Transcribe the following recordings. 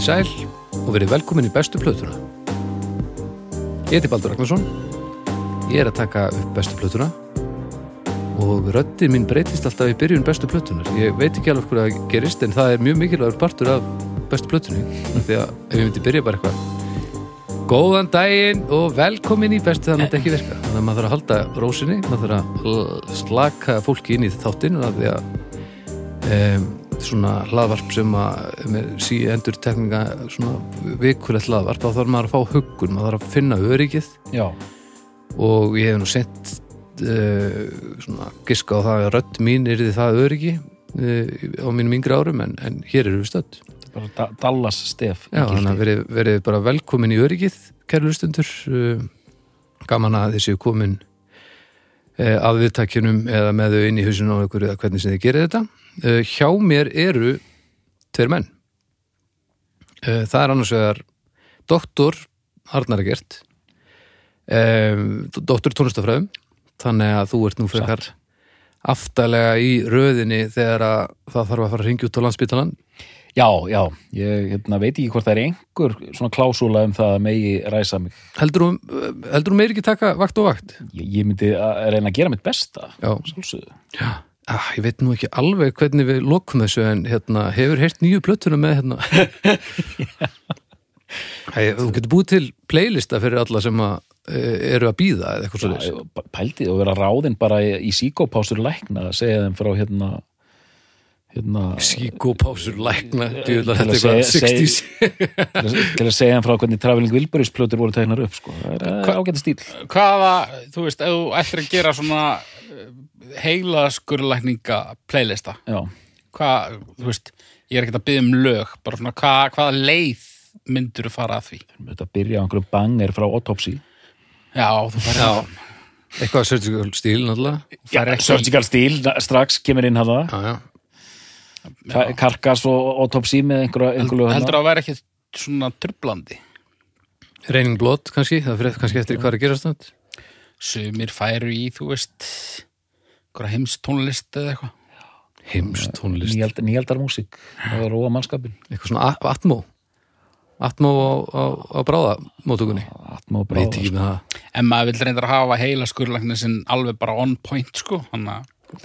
Í sæl og verið velkomin í bestu plötuna. Ég heiti Baldur Ragnarsson, ég er að taka upp bestu plötuna og röddin mín breytist alltaf í byrjun bestu plötunar. Ég veit ekki alveg hvað það gerist en það er mjög mikilvægur partur af bestu plötunni. Því að ef ég myndi byrja bara eitthvað Góðan daginn og velkomin í bestu það myndi ekki virka. Þannig að maður þarf að halda rósinni, maður þarf að slaka fólki inn í þáttinn af því að um, svona hlaðvarp sem að með sí endur tekninga svona vikulegt hlaðvarp þá þarf maður að fá huggun, maður þarf að finna öryggið. Já, og ég hef nú sent uh, svona giska á það að rödd mín er því það öryggi uh, á mínum yngri árum en, en hér eru við stödd. Bara da Dallas stef Já, þannig að verið, verið bara velkomin í öryggið kærlustundur uh, gaman að þessi komin uh, af viðtækjunum eða með þau inn í hausinu á ykkur eða hvernig sem þið gerir þetta uh, hjá mér eru tveir menn. Uh, það er annars vegar doktor Arnar Egert. Um, doktor tónlistafræðum þannig að þú ert nú frekar aftalega í röðinni þegar að það þarf að fara að ringja út á landsbytalan Já, já, ég hérna, veit ekki hvort það er einhver svona klásúla um það að megi ræsa mig. Heldur þú, meir ekki taka vakt og vakt? Ég, ég myndi að reyna að gera mitt besta Já. Sjálfsögðu. Já, ah, ég veit nú ekki alveg hvernig við lokum þessu en hérna, hefur heyrt nýju plötuna með hérna? Æ, Þú getur búið til playlista fyrir alla sem að, e, eru að býða eða eitthvað svo Já, ég- Pældi og vera ráðinn bara í, í síkópásur lækna að segja þeim frá hérna hérna Síkópásur lækna Til þetta að eitthvað segja- 60s til að- segja þeim frá hvernig Traveling Wilburys plötur voru tegnar upp sko. það er ágæta stíl hvaða, þú veist, ef þú ættir að gera svona heila skurlækninga playlista, Já, hvað, þú veist ég er ekkert að byggja um lög, bara svona hvað, hvaða leið myndur þú fara að því? Þetta byrja á einhverju banger frá Autopsy. Já, þú fara Já. Eitthvað. Surgical stíl náttúrulega. Já, surgical stíl, strax kemur inn hafa Já, já. Ka- Karkas og Autopsy með einhverju heldur að vera ekki svona trublandi Raining Blood kannski, það fyrir kannski eftir hvað er að gerast þetta sumir færu í, þú veist heimstónlist eða eitthvað. Heimst tónlist, Nýjald, nýjaldar músík. Það er róa mannskapin eitthvað svona a- Atmo Atmo á, á, á bráðamótugunni og Veit bráða ekki með það en maður vil reyndar að hafa heila skurlæknin sem alveg bara on point, sko sko.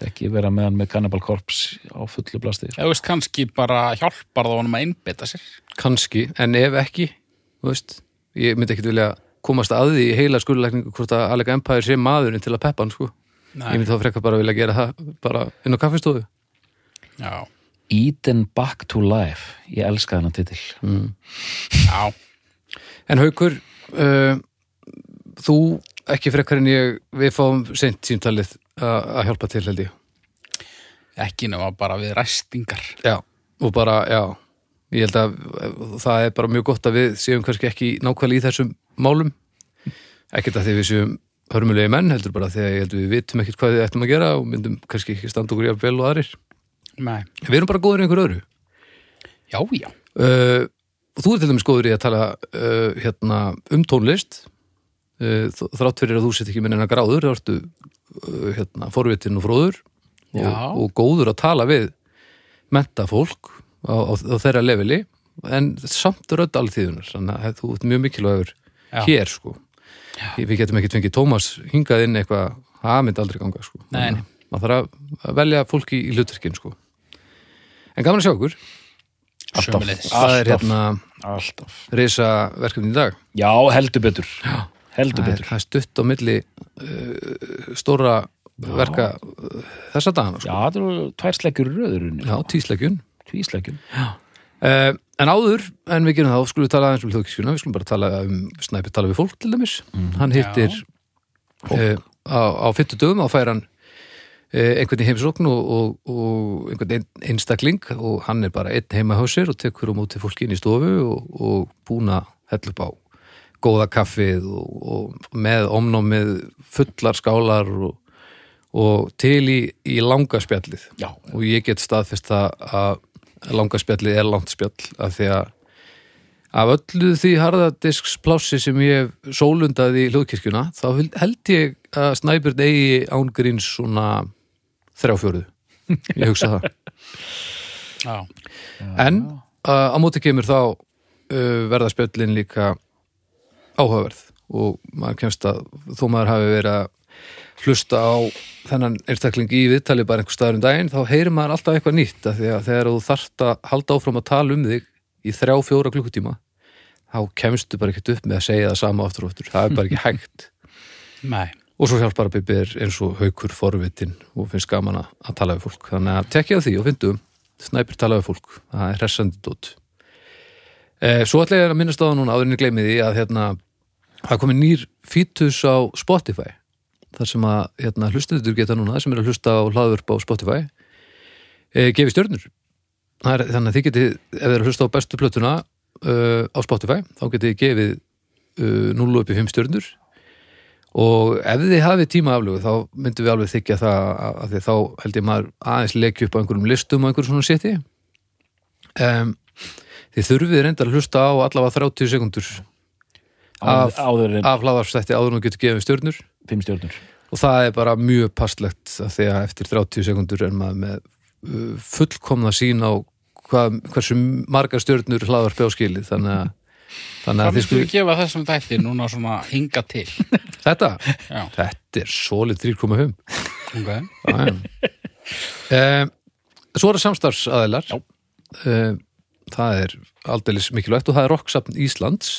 ekki vera með hann með Cannibal Corpse á fullu plasti þú veist, kannski bara hjálpar það honum að innbytta sér. Kannski, en ef ekki veist, ég myndi ekkit vilja komast að því í heila skurðlækningu hvort að Alec Empire sé maðurinn til að peppa hann sko. Ég myndi þá frekar bara vilja gera það bara inn á kaffistofu. Já, Eden Back to Life. Ég elska þennan titil. Já. En Haukur uh, þú ekki frekar en ég við fáum sent símtalið að að hjálpa til held ég. Ekki nema bara við ræstingar. Já, og bara, já ég held að það er bara mjög gott að við séum kannski ekki nákvæmlega í þessum málum. Ekkert að því við séum hörmulegi menn heldur bara að ég held að við vitum ekkert hvað við ættum að gera og myndum kannski ekki standa okkur jafn vel og aðrir. Nei. við erum bara góður í einhver öðru. Já, já, uh, og þú er til dæmis góður í að tala uh, hérna, um tónlist. Uh, þrátt fyrir að þú sett ekki með neina gráður þá ertu hérna, forvitin og fróður og, og góður að tala við menta fólk á, á, á þeirra leveli en samt rödd alþýðunar þannig að þú ert mjög mikilvægur Já. hér sko við getum ekkert fengið Tómas hingað inn eitthvað það myndi aldrei ganga sko. Að maður þarf að- að velja fólki í hlutverkin sko. En gaman að sjá okkur sömulegis það er Alltaf. hérna alltaf. reysa verkefni í dag. Já, heldur betur. Heldur það er, betur. það er stutt á milli uh, stóra verka uh, þessa dagana já, sko. það eru tvær slegjur í röðurinn já, tísleikjun tvíslegjun uh, en áður en við gerum það, skulum við tala aðeins um hljóðkískjuna við skulum bara tala um, snæpi tala við fólk til dæmis, hann hittir uh, á, á 50 dögum á færan uh, einhvern í heimsókn og, og, og einhvern ein, einstakling og hann er bara einn heima hjá sér og tekur á móti fólki inn í stofu og, og búin að hella upp á góða kaffið og, og með omnámið fullar skálar og, og til í, í langa spjallið. Já, og ég get staðfest það að langa spjallið er langt spjall af því að af öllu því harðadisksplási sem ég hef sólundaði í hljóðkirkjuna þá held ég að Snæbjörn eigi ángríns svona þrjáfjóruð ég hugsa það. Já, en uh, á móti kemur þá uh, verða spjöllin líka áhugaverð og maður kemst að þó maður hafi verið að hlusta á þennan einstakling í viðtali bara einhver staður um daginn þá heyrir maður alltaf eitthvað nýtt af því að þegar þú þarft að halda áfram að tala um þig í þrjá, fjóra klukkutíma þá kemstu bara ekkert upp með að segja það sama aftur og aftur, það er bara ekki hægt. Nei. og svo hjálpar að Bibi er eins og haukur forvitin og finnst gaman að tala við fólk. Þannig að tekja því og fyndu snæpir tala við fólk, það er hressandi dót. Eh, Svo ætla ég að minnast á það núna áðurinn gleymi því að hérna, það komið nýr fítus á Spotify þar sem að hérna, hlustendur geta núna sem er að hlusta á hlaðvörp á Spotify eh, gefi stjörnur. Er, þannig að þið getið, ef þið er að hlusta á bestu plötuna uh, á Spotify þá getið þið gefið uh, 0 upp í 5 stjörnur. Og ef þið hafið tíma aflögu þá myndum við alveg þykja það að, því þá held ég maður aðeins leikja upp á einhverjum listum og einhverjum svona seti. Um, þið þurfið reyndar að hlusta á allavega 30 sekundur af, af hlaðarstætti áður þú getur gefið stjörnur fimm stjórnur og það er bara mjög passlegt því að eftir 30 sekundur er maður með uh, fullkomna sín á hvað, hversu margar stjörnur hlaðarpi á skilið. Þannig að, þannig að þið við gefa þessum þætti núna svona hinga til? þetta, Já, þetta er solid 3,5 ok. Um, Svo eru samstarfsaðilar. Já. um, Það er aldeilis mikilvægt og það er Rocksapn Íslands.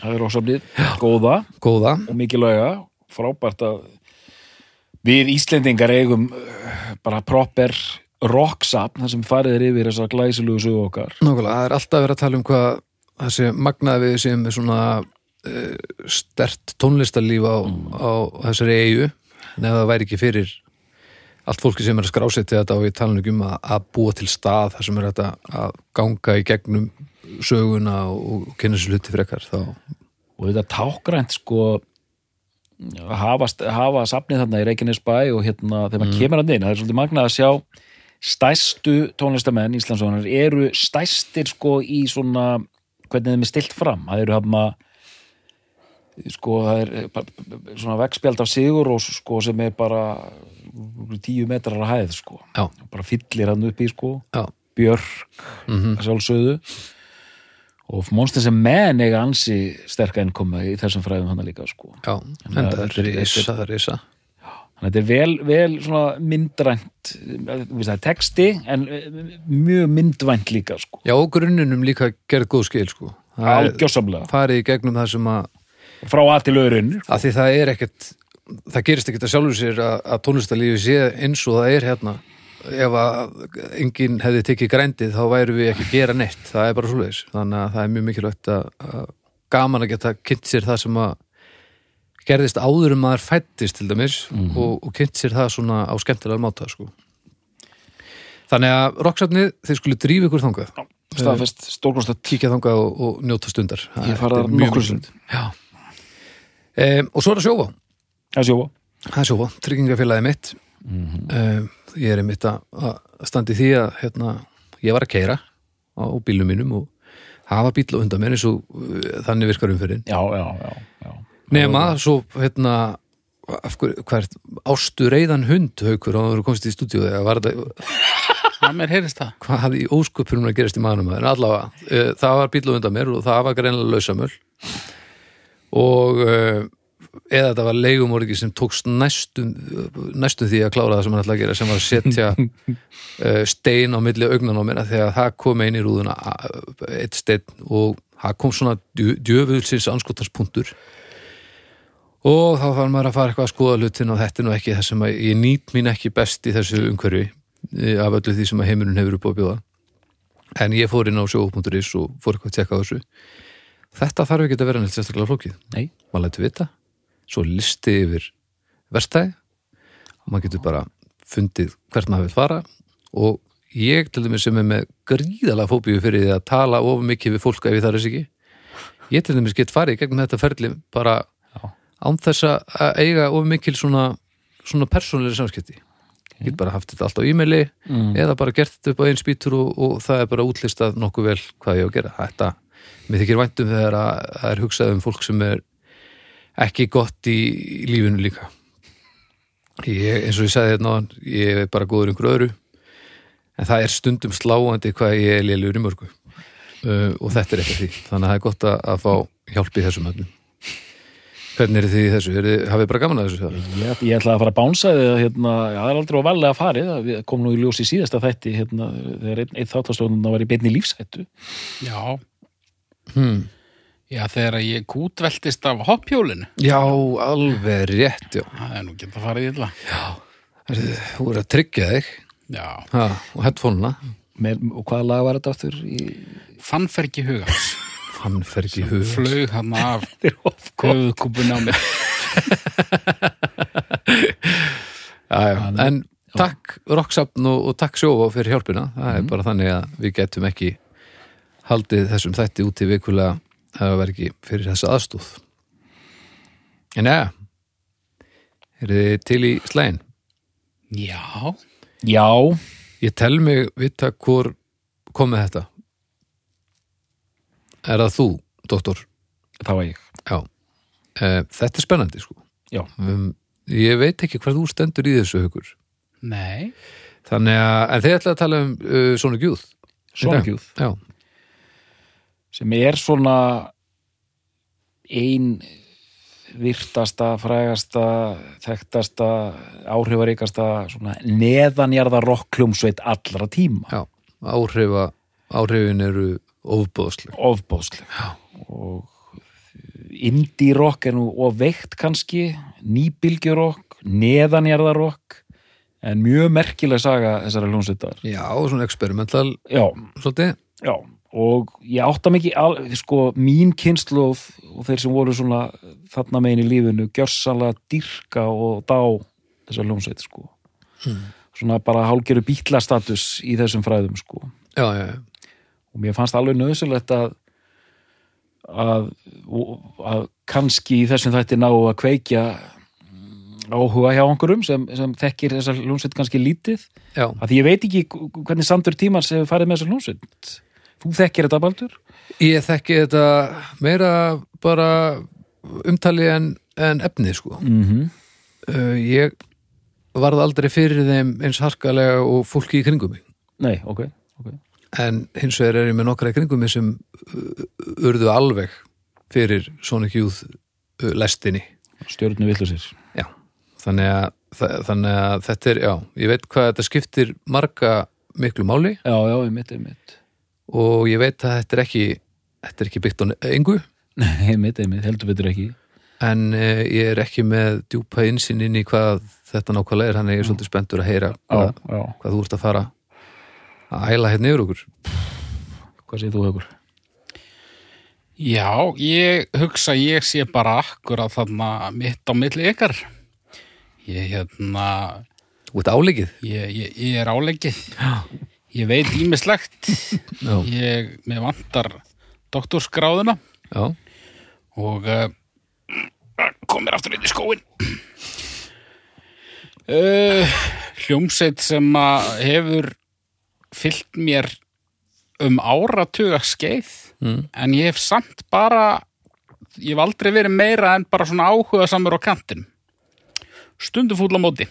Það er ósaflið, góða. Góða, og mikilvæga frábært að við Íslendingar eigum uh, bara proper rocksapn þar sem farið er yfir þessar glæsilugu sögu okkar. Nákvæmlega, það er alltaf verið að tala um hvað þessi magnaði við sem er svona uh, stert tónlistarlíf á, á þessari eigu en ef það væri ekki fyrir allt fólki sem er að skrásetja þetta og ég tala um að, að búa til stað þar sem er þetta að ganga í gegnum söguna og, og kynna sér hluti frekar þá og þetta tákgrænt sko hafa, hafa safnið þarna í Reykjanesbæ og hérna þegar maður kemur að inn það er svolítið magnað að sjá stæstu tónlistamenn Íslandssonar eru stæstir sko í svona hvernig þeim er stilt fram. Það eru hafna sko það er eh, svona vegspjald af sigur og sko sem er bara tíu metrar að hæð sko. Já. bara fyllir hann upp í sko. Já, Björk mm að sjálfsögðu og Monsters sem menn eiga ansi sterka innkoma í þessum fræðum hann líka sko. já, en að það er risa, það er risa þannig að þetta er vel, vel svona myndrænt veist, það er texti en eh, mjög myndvænt líka sko. Já, og grunninum líka gerð góð skil sko. Það er í gegnum það sem að frá að til öðrun að því það er ekkert það gerist ekkert að sjálfur sér að, að tónlistarlífi sé eins og það er hérna ef að enginn hefði tekið grændið þá væru við ekki að gera neitt. Það er bara svoleiðis, þannig að það er mjög mikilvægt að, að gaman að geta kynnt sér það sem að gerðist áður um maður fættist til dæmis og, og kynnt sér það svona á skemmtilega máta sko. þannig að rocksafnið, þeir skulle drífa ykkur þangað. Staðfest. Stórkonstat kíkja þangað og, og njóta stundar. Það Ég er nokkrum mikilvægt. Já. Um, Og svo er að sjófa að sjófa Það er sjófa, tryggingafélagi mitt um, Ég er einmitt að að standa í því að hérna, ég var að keira á bílum mínum og hafa bíl á undan mér eins og uh, þannig virkar umfyrin já, já, já, já. Nema, svo hérna hver, hvert ástu reyðan hund haukur og það voru komst í stúdíu var þetta hvað hafði í ósköpunum að gerast í maðurum en allavega, uh, það var bíl á undan mér og það var greinlega lausamöl. Og uh, eða þetta var leigumorgi sem tókst næstum, næstum því að klára það sem hann ætla að gera sem var að setja uh, stein á milli augnan á mér að það kom einn í rúðuna eitt stein og það kom svona djö- djöfulsins anskotarspunktur og þá fann maður að fara eitthvað að skoða hlutin og þetta er nú ekki það sem að ég nýt mín ekki best í þessu umhverfi eh, af öllu því sem að heimurinn hefur upp á bjóða. En ég fór inn á sjóf.is og fór eitthvað að tjekka þessu. Þetta þarf ekki að vera neitt sérstaklega flókið. Nei. maður lætur vita svo listi yfir verstæði og maður getur bara fundið hvert maður vil fara. Og ég til dæmis sem er með gríðalega fóbíu fyrir því að tala of mikið við fólk ef ég þar þess ekki. Ég til dæmis get farið gegnum þetta ferli bara án þess að eiga of mikil svona, svona persónulegri samskipti. Ég get bara haft þetta allt á e-maili Mm. eða bara gert þetta upp á einn spýtur og, og það er bara útlistað nokkuð vel hvað ég á að gera. Þetta, mér þykir væntum þegar að það er hugsað um fólk sem er ekki gott í, lífinu líka. Ég, eins og ég sagði hérna ég er bara góður einhver öðru en það er stundum sláandi hvað ég er lélugur í mörgu. Uh, og þetta er eitthvað því. Þannig að það er gott að, að fá hjálp í þessum öfnum hvernig er þið í þessu? Er þið, hafið bara gaman að þessu? Ég, ég ætlaði að fara að bánsa að hérna, já, það er aldrei á valega farið. Að við komum nú í ljós í síðasta þætti hérna, þegar einn, einn þáttastofnun var í beinni lífshættu. Já, Hmm. Já, þegar ég kútveltist af hoppjólinu. Já, alveg rétt já. Það er nú geta farið illa. Heyrðu, Þú er að tryggja þig Já, ha, og headphone-na Með, og hvaða lag var þetta aftur í fannfergi hugans. hann fer ekki í hug Flög hann af höfuðkúpun á mig. já, já. en takk Rocksapn og, og takk Sjófa fyrir hjálpina það er bara þannig að við getum ekki haldið þessum þætti út í vikulega það verð ekki fyrir þessa aðstóð en eða er þið til í slægin Já, Já, ég tel mig vita hvor kom með þetta. Er það þú, doktor? það var ég. Já, uh, þetta er spennandi sko. Já. um, ég veit ekki hvað þú stendur í þessu hugur nei, þannig að, en þið ætlaði að tala um uh, Sonic Youth Sonic Youth Já, sem er svona ein virtasta, frægasta þekktasta, áhrifaríkasta svona neðanjarða rockljómsveit allra tíma. Já, áhrifa áhrifin eru ofbóðsleg ofbóðslega og indie rock er nú of veikt kannski, nýbylgjurokk neðanjarðarokk en mjög merkileg saga þessara hljómsveitar Já, svona experimental já, svolítið. Já og ég átta mikið sko, mín kynnslóð og þeir sem voru svona þarna megin í lífinu gjörsanlega dyrka og dá þessar hljómsveit sko. Svona bara hálgeru bítlastatus í þessum fræðum sko. Já, já, já, og mér fannst alveg nöðsynlegt að að, að kannski í þessum þætti ná að kveikja áhuga hjá einhverjum sem, sem þekkir þessar hljómsveit kannski lítið. Að því ég veit ekki hvernig Sandur Tímans hefur farið með þessar hljómsveit þú þekkir þetta Baldur? Ég þekki þetta meira bara umtali en, en efni sko Mm -hmm. uh, Ég varð aldrei fyrir þeim eins harkalega og fólki í kringum mig Nei, ok, ok en hins vegar er ég með nokkra í kringum mig sem uh, urðu alveg fyrir Sonic Youth uh, lestinni stjórnu villusir. Þannig, að, þa- þannig að þetta er, já, ég veit hvað þetta skiptir marga miklu máli Já, já, einmitt, einmitt og ég veit að þetta er ekki þetta er ekki byggt á engu. Nei, einmitt, einmitt, heldur betur ekki. En uh, ég er ekki með djúpa insinn inn í hvað þetta nákvæmlega er. Ég er svolítið spenntur að heyra Já, hvað, já, hvað þú ert að fara að æla hérna yfir okkur. Hvað segir þú högur? já, ég hugsa ég sé bara akkur að þarna mitt á milli ykkar. Ég, hérna, Þú ert áleikið. Ég, ég, ég er áleggið. Ég veit ímislegt. Já, Ég, mér vantar doktorsgráðuna já, og uh, komir aftur inn í skóin. Uh, hljómsveit sem hefur fyllt mér um áratuga skeið mm. en ég hef samt bara ég hef aldrei verið meira en bara svona áhuga samur á kantin stundu fúll á móti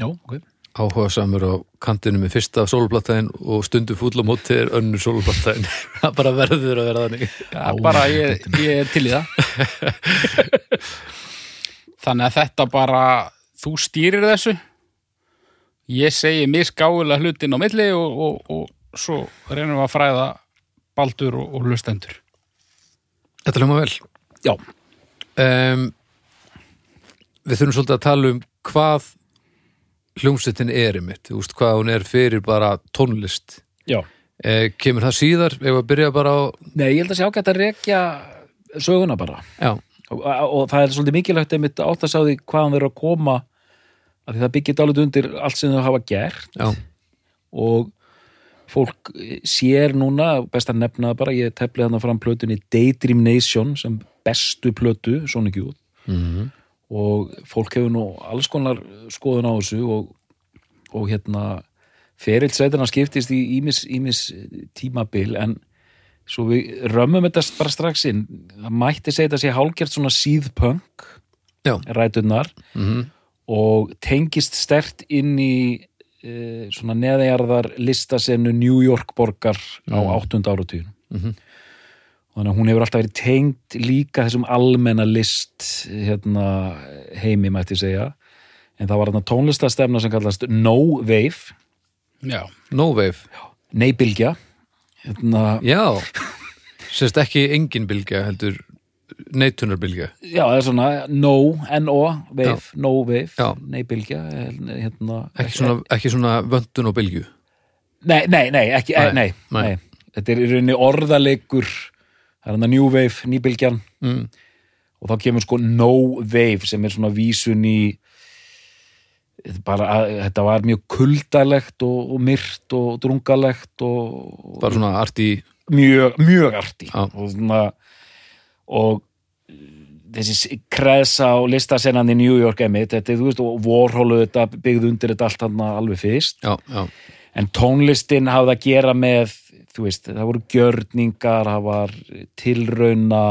Já, ok áhuga samur á kantinu með fyrsta sólublattæðin og stundu fúll á móti er önnur sólublattæðin það bara verður að vera þannig. Já, bara ég, ég er til í það. Þannig að þetta bara þú stýrir þessu. Ég segi misgáulega hlutin á milli og, og, og svo reynum við að fræða baldur og, og hlustendur. Þetta hljóma vel. Já, um, Við þurfum svolítið að tala um hvað hljómsveitin er einmitt, þú veist hvað hún er fyrir bara tónlist. Já. Eh, Kemur það síðar, ef að byrja bara á Nei, ég held að sé ágætt að rekja söguna bara. Já, og, og það er svolítið mikilvægt einmitt átt að sá því hvaðan eru að koma af því það byggir dálítið undir allt sem þau hafa gert. Já, og fólk sér núna, best að nefna bara, ég tefli þarna fram plötunni Daydream Nation sem bestu plötu, Sonic Youth mm og fólk hefur nú alls konar skoðun á þessu og, og hérna ferill sveitina skiptist í ímis, tímabil en svo við römmum þetta bara strax inn það mætti segja þetta sé hálgert svona síðpunk Já. ræturnar mm og tengist stert inn í e, svona neðjarðar listasenu New York borgar á Mm. áttund áratugin Mhm. Þannig að hún hefur alltaf verið tengd líka þessum almenna list hérna, heimi mætti segja. En það var þarna tónlistastefna sem kallast No Wave. Já, No wave. Nei Bylgja. Hérna, Já, sérst ekki engin bylgja heldur neitunarbylgja já, það er svona No, N-O, Wave, No Wave Já. Nei Bylgja hérna, ekki svona, ekki svona vöndun og bylgju? Nei, nei, nei, ekki, nei, Nei, nei, nei. Þetta er í rauninni orðalegur það er hann að New Wave, nýbylgjan. Mm. og þá kemur sko No Wave sem er svona vísun í bara, að, þetta var mjög kuldalegt og, og myrt og drungalegt og bara svona arti mjög, mjög arti Já. og svona og þessi kreðsa og listasennan í New York emitt, þetta er, þú veist, og Warholu þetta byggði undir þetta allt hann alveg fyrst. Já, já, en tónlistin hafði að gera með þú veist, það voru gjörningar það var tilrauna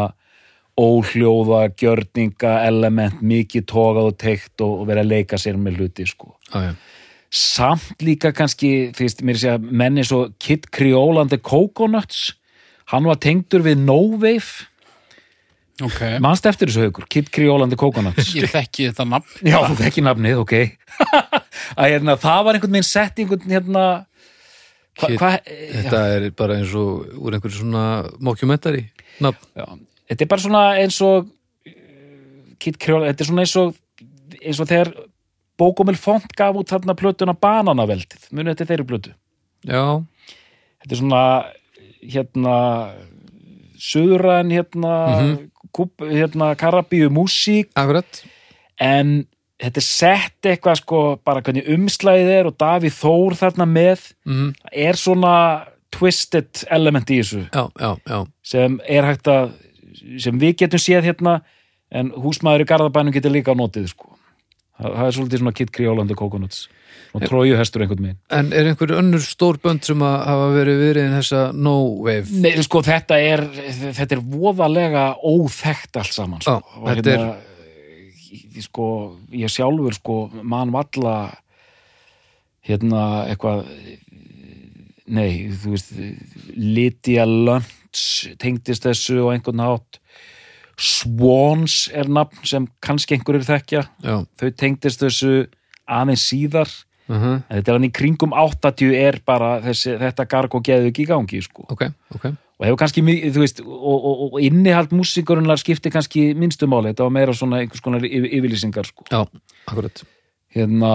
óhljóða gjörninga element, mikið tókað og teikt og, og verið að leika sér með hluti sko. já, já. samt líka kannski fyrst mér sé að menni svo Kid Creole and the Coconuts hann var tengdur við No Wave ok. Mannst eftir þessu haugur, Kid Creole and the Coconuts. Ég þekki þetta nafn. Já, þú þekki nafnið, ok. Að hérna, það var einhvern veginn sett einhvern hérna hva, hva, þetta er bara eins og úr einhverju svona mockumentary já, þetta er bara svona eins og uh, Kid Creole, þetta er svona eins og eins og þegar Bókomil Font gaf út þarna plötuna Bananaveldið munið þetta þeirri plötu? Já, þetta er svona hérna söðuræn hérna, kúb, hérna Karabíu músík en þetta er sett eitthvað sko bara hvernig umslæðið er og Davíð Þór þarna með mm. er svona twisted element í þessu. Já, já, já, sem er hægt að sem við getum séð hérna en húsmaður í Garðabænum getur líka notið sko. Það, það er svolítið svona Kid Creole and the Coconuts og tróju hestur einhvern veginn. En er einhver önnur stór bönd sem að hafa verið verið in þessa no wave Nei, sko, þetta er þetta er voðalega óþekkt allt saman sko. Þetta hérna, ég- sko, ég sjálfur sko, mann valla hérna eitthvað nei, þú veist Lydia Lunch tengdist þessu og einhvern hátt. Swans er nafn sem kannski einhverjir þekkja. Já, þau tengdist þessu aðeins síðar. Uh -huh. en þetta er hann í kringum 80 er bara þessi, þetta garg og geðu ekki í gangi sko. Ok, ok og hefur kannski, þú veist, og, og, og innihald músíkurinnar skipti kannski minnstu máli, þetta var meira svona einhvers konar yfir, yfirlýsingar, sko. já, akkurat Hérna,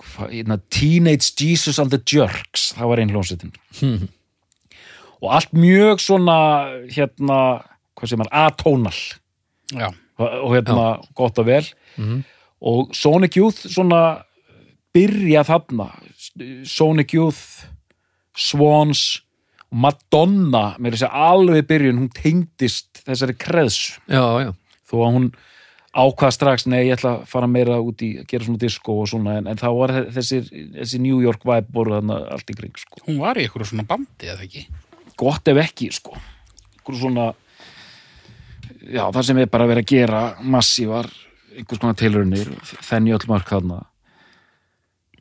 hva- hérna Teenage Jesus and the Jerks, það var einn hljómsveitin. Hmm. Og allt mjög svona, hérna, hvað sem er, atónal Já, og hérna, gott og vel. Mhm. Og Sonic Youth svona byrja þarna, Sonic Youth, Swans, Madonna, með þess að alveg byrjun, hún tengdist þessari kreðsu já, já, þó að hún ákvað strax, nei, ég ætla að fara meira út í að gera svona disco og svona, en, en þá var þessi, þessi New York vibe voru þarna allt í kring, sko. hún var í eitthvað svona bandi eða ekki Gott ef ekki, sko. Einhver svona, já, það sem er bara verið að gera massívar, einhvers konar tilraunir, þenni öll mörk þarna.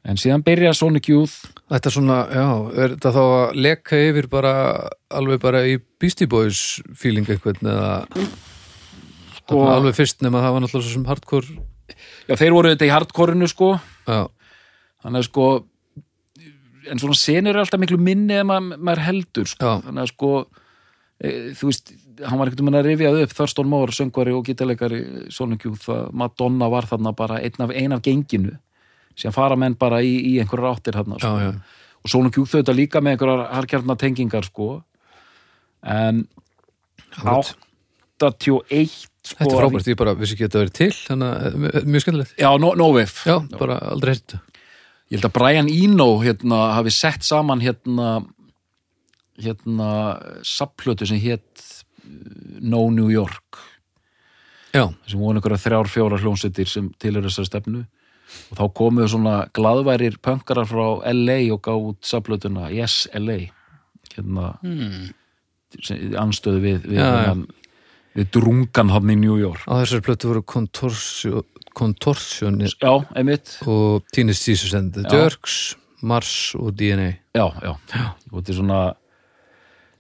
En síðan byrja Sonic Youth, Þetta er svona, já, er þetta þá að leka yfir bara, alveg bara í Beastie Boys feeling einhvern eða Sko- alveg fyrst nema það var náttúrulega svo sem hardcore já, þeir voru þetta í hardcore-inu, sko, já, þannig að sko en svona senur er alltaf miklu minni en maður, maður heldur sko. Já. þannig að sko e, þú veist, hann var ekkert um að rifjað upp Thurston Moore, söngvari og gítarleikari Sonic Youth, Madonna var þarna bara einn af, ein af genginu síðan fara menn bara í, í einhverjar áttir já, sko. já, og Sonic Youth auðvitað líka með einhverjar harkjarnar tengingar sko. En Akkurat. 81 sko, Þetta er frábært, ég bara vissi ekki að þetta verið til þannig að mjög- mjög skemmtilegt. Já, no, no Wave Já, bara aldrei heilt Ég held að Brian Eno hérna, hafi sett saman hérna hérna sapplötu sem hétt No New York. Já, sem voru einhverja þrjár fjóra hljónsettir sem til er þessar stefnu og þá komuðu svona glaðværir pönkarar frá LA og gáðu út sapplötuna Yes LA hérna hmm. anstöðu við við, Já, já. þennan- við drungan hann í New York á þessari plötu voru Contortion, Contortion Já, einmitt og Teenage Jesus and the Já. Jerks Mars og DNA Já, já, og þetta er svona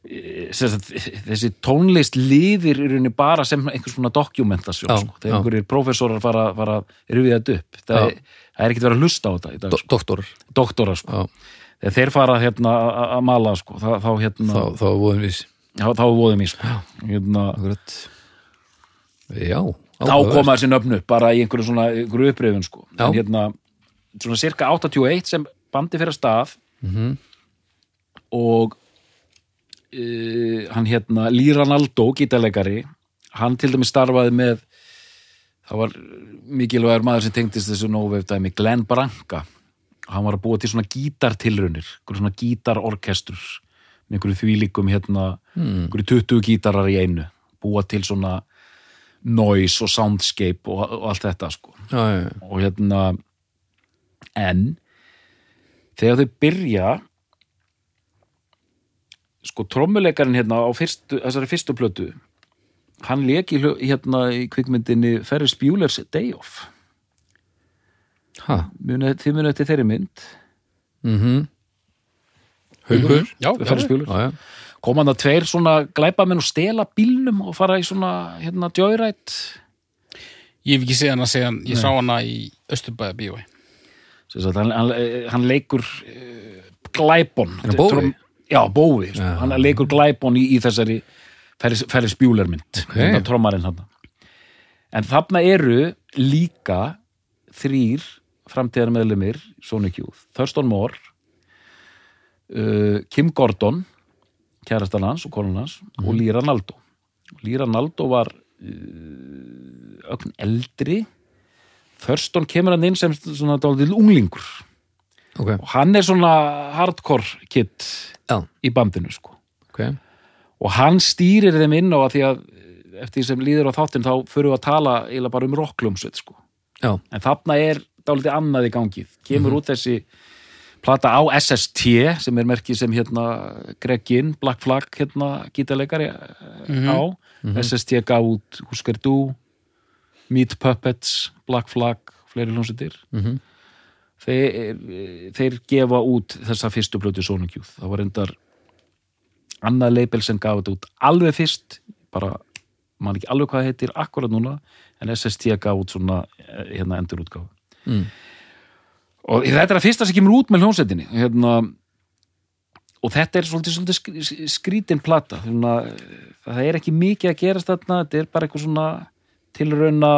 þessi tónlist lifir í rauninni bara sem einhvers svona dokumentasjón sko. þegar einhverjir prófessorar fara, fara að rifið þetta upp það Já. er, það er ekkert verið að hlusta á þetta dag, sko. doktorar doktora sko. Þegar þeir fara hérna að mala sko, þá, þá hérna þá, þá voðum við þá, þá er voðum í sko. hérna, Já, þá koma þessi nöfnu bara í einhverju svona einhverju upprifun sko. En hérna svona cirka 81 sem bandi fyrir að stað Mhm. og uh, hann hérna Líranaldó, gítarleikari hann til dæmis starfaði með það var mikilvægur maður sem tengdist þessu nóveif dæmi Glenn Branca hann var að búa til svona gítartilrunir svona gítarorkestur með einhverju þvílíkum hérna Hmm. einhverju 20 gítarar í einu búa til svona noise og soundscape og, og allt þetta sko Já, já, já. og hérna en þegar þau byrja sko trommuleikarinn hérna á fyrstu, þessari fyrstu plötu hann leki hérna í kvikmyndinni Ferris Bueller's Day Off. Ha, Munið- þið munið eftir þeirri mynd. Mhm. Haukur? Já, Ferris Bueller Já, já, kom hann að tveir svona glæpamenn og stela bílnum og fara í svona hérna joyride? Ég hef ekki séð hana síðan, ég sá hana í Östurbæða bíói. Hann, hann, hann leikur uh, glæbon Já, bói, sko. Já. hann leikur glæbon í, í þessari Ferris, Bueller mynd Ok. okay. trommarinn hann en þarna eru líka þrýr framtíðar meðlumir Sonic Youth, Thurston Moore uh, Kim Gordon kærastan hans og konun hans og Líra Naldó Líra Naldó var uh, ögn eldri Thurston kemur hann inn sem svona dálítið unglingur ok, og hann er svona hardcore kid já, í bandinu sko. Ok. Og hann stýrir þeim inn á að því að eftir því sem líður á þáttinn þá förum við að tala eiginlega bara um rocklumsveit sko. Já, en þarna er dálítið annað í gangið kemur út þessi plata á SST sem er merkið sem hérna Greg Ginn, Black Flag hérna gítarleikari mm á. SST gaf út Husker Du Meat Puppets, Black Flag fleiri hljómsveitir. Mhm. Þeir, þeir gefa út þessa fyrstu plötu Sonic Youth. Það var reyndar annað label sem gaf þetta út alveg fyrst bara, man ekki alveg hvað heitir akkurat núna, en SST gaf út svona eh, hérna endur útgáfa Mm. og þetta er að fyrsta sem kemur út með hljónsettinni hérna og þetta er svolítið, svolítið skr- skrítin plata. Svona, það er ekki mikið að gerast þarna, þetta er bara eitthvað svona tilrauna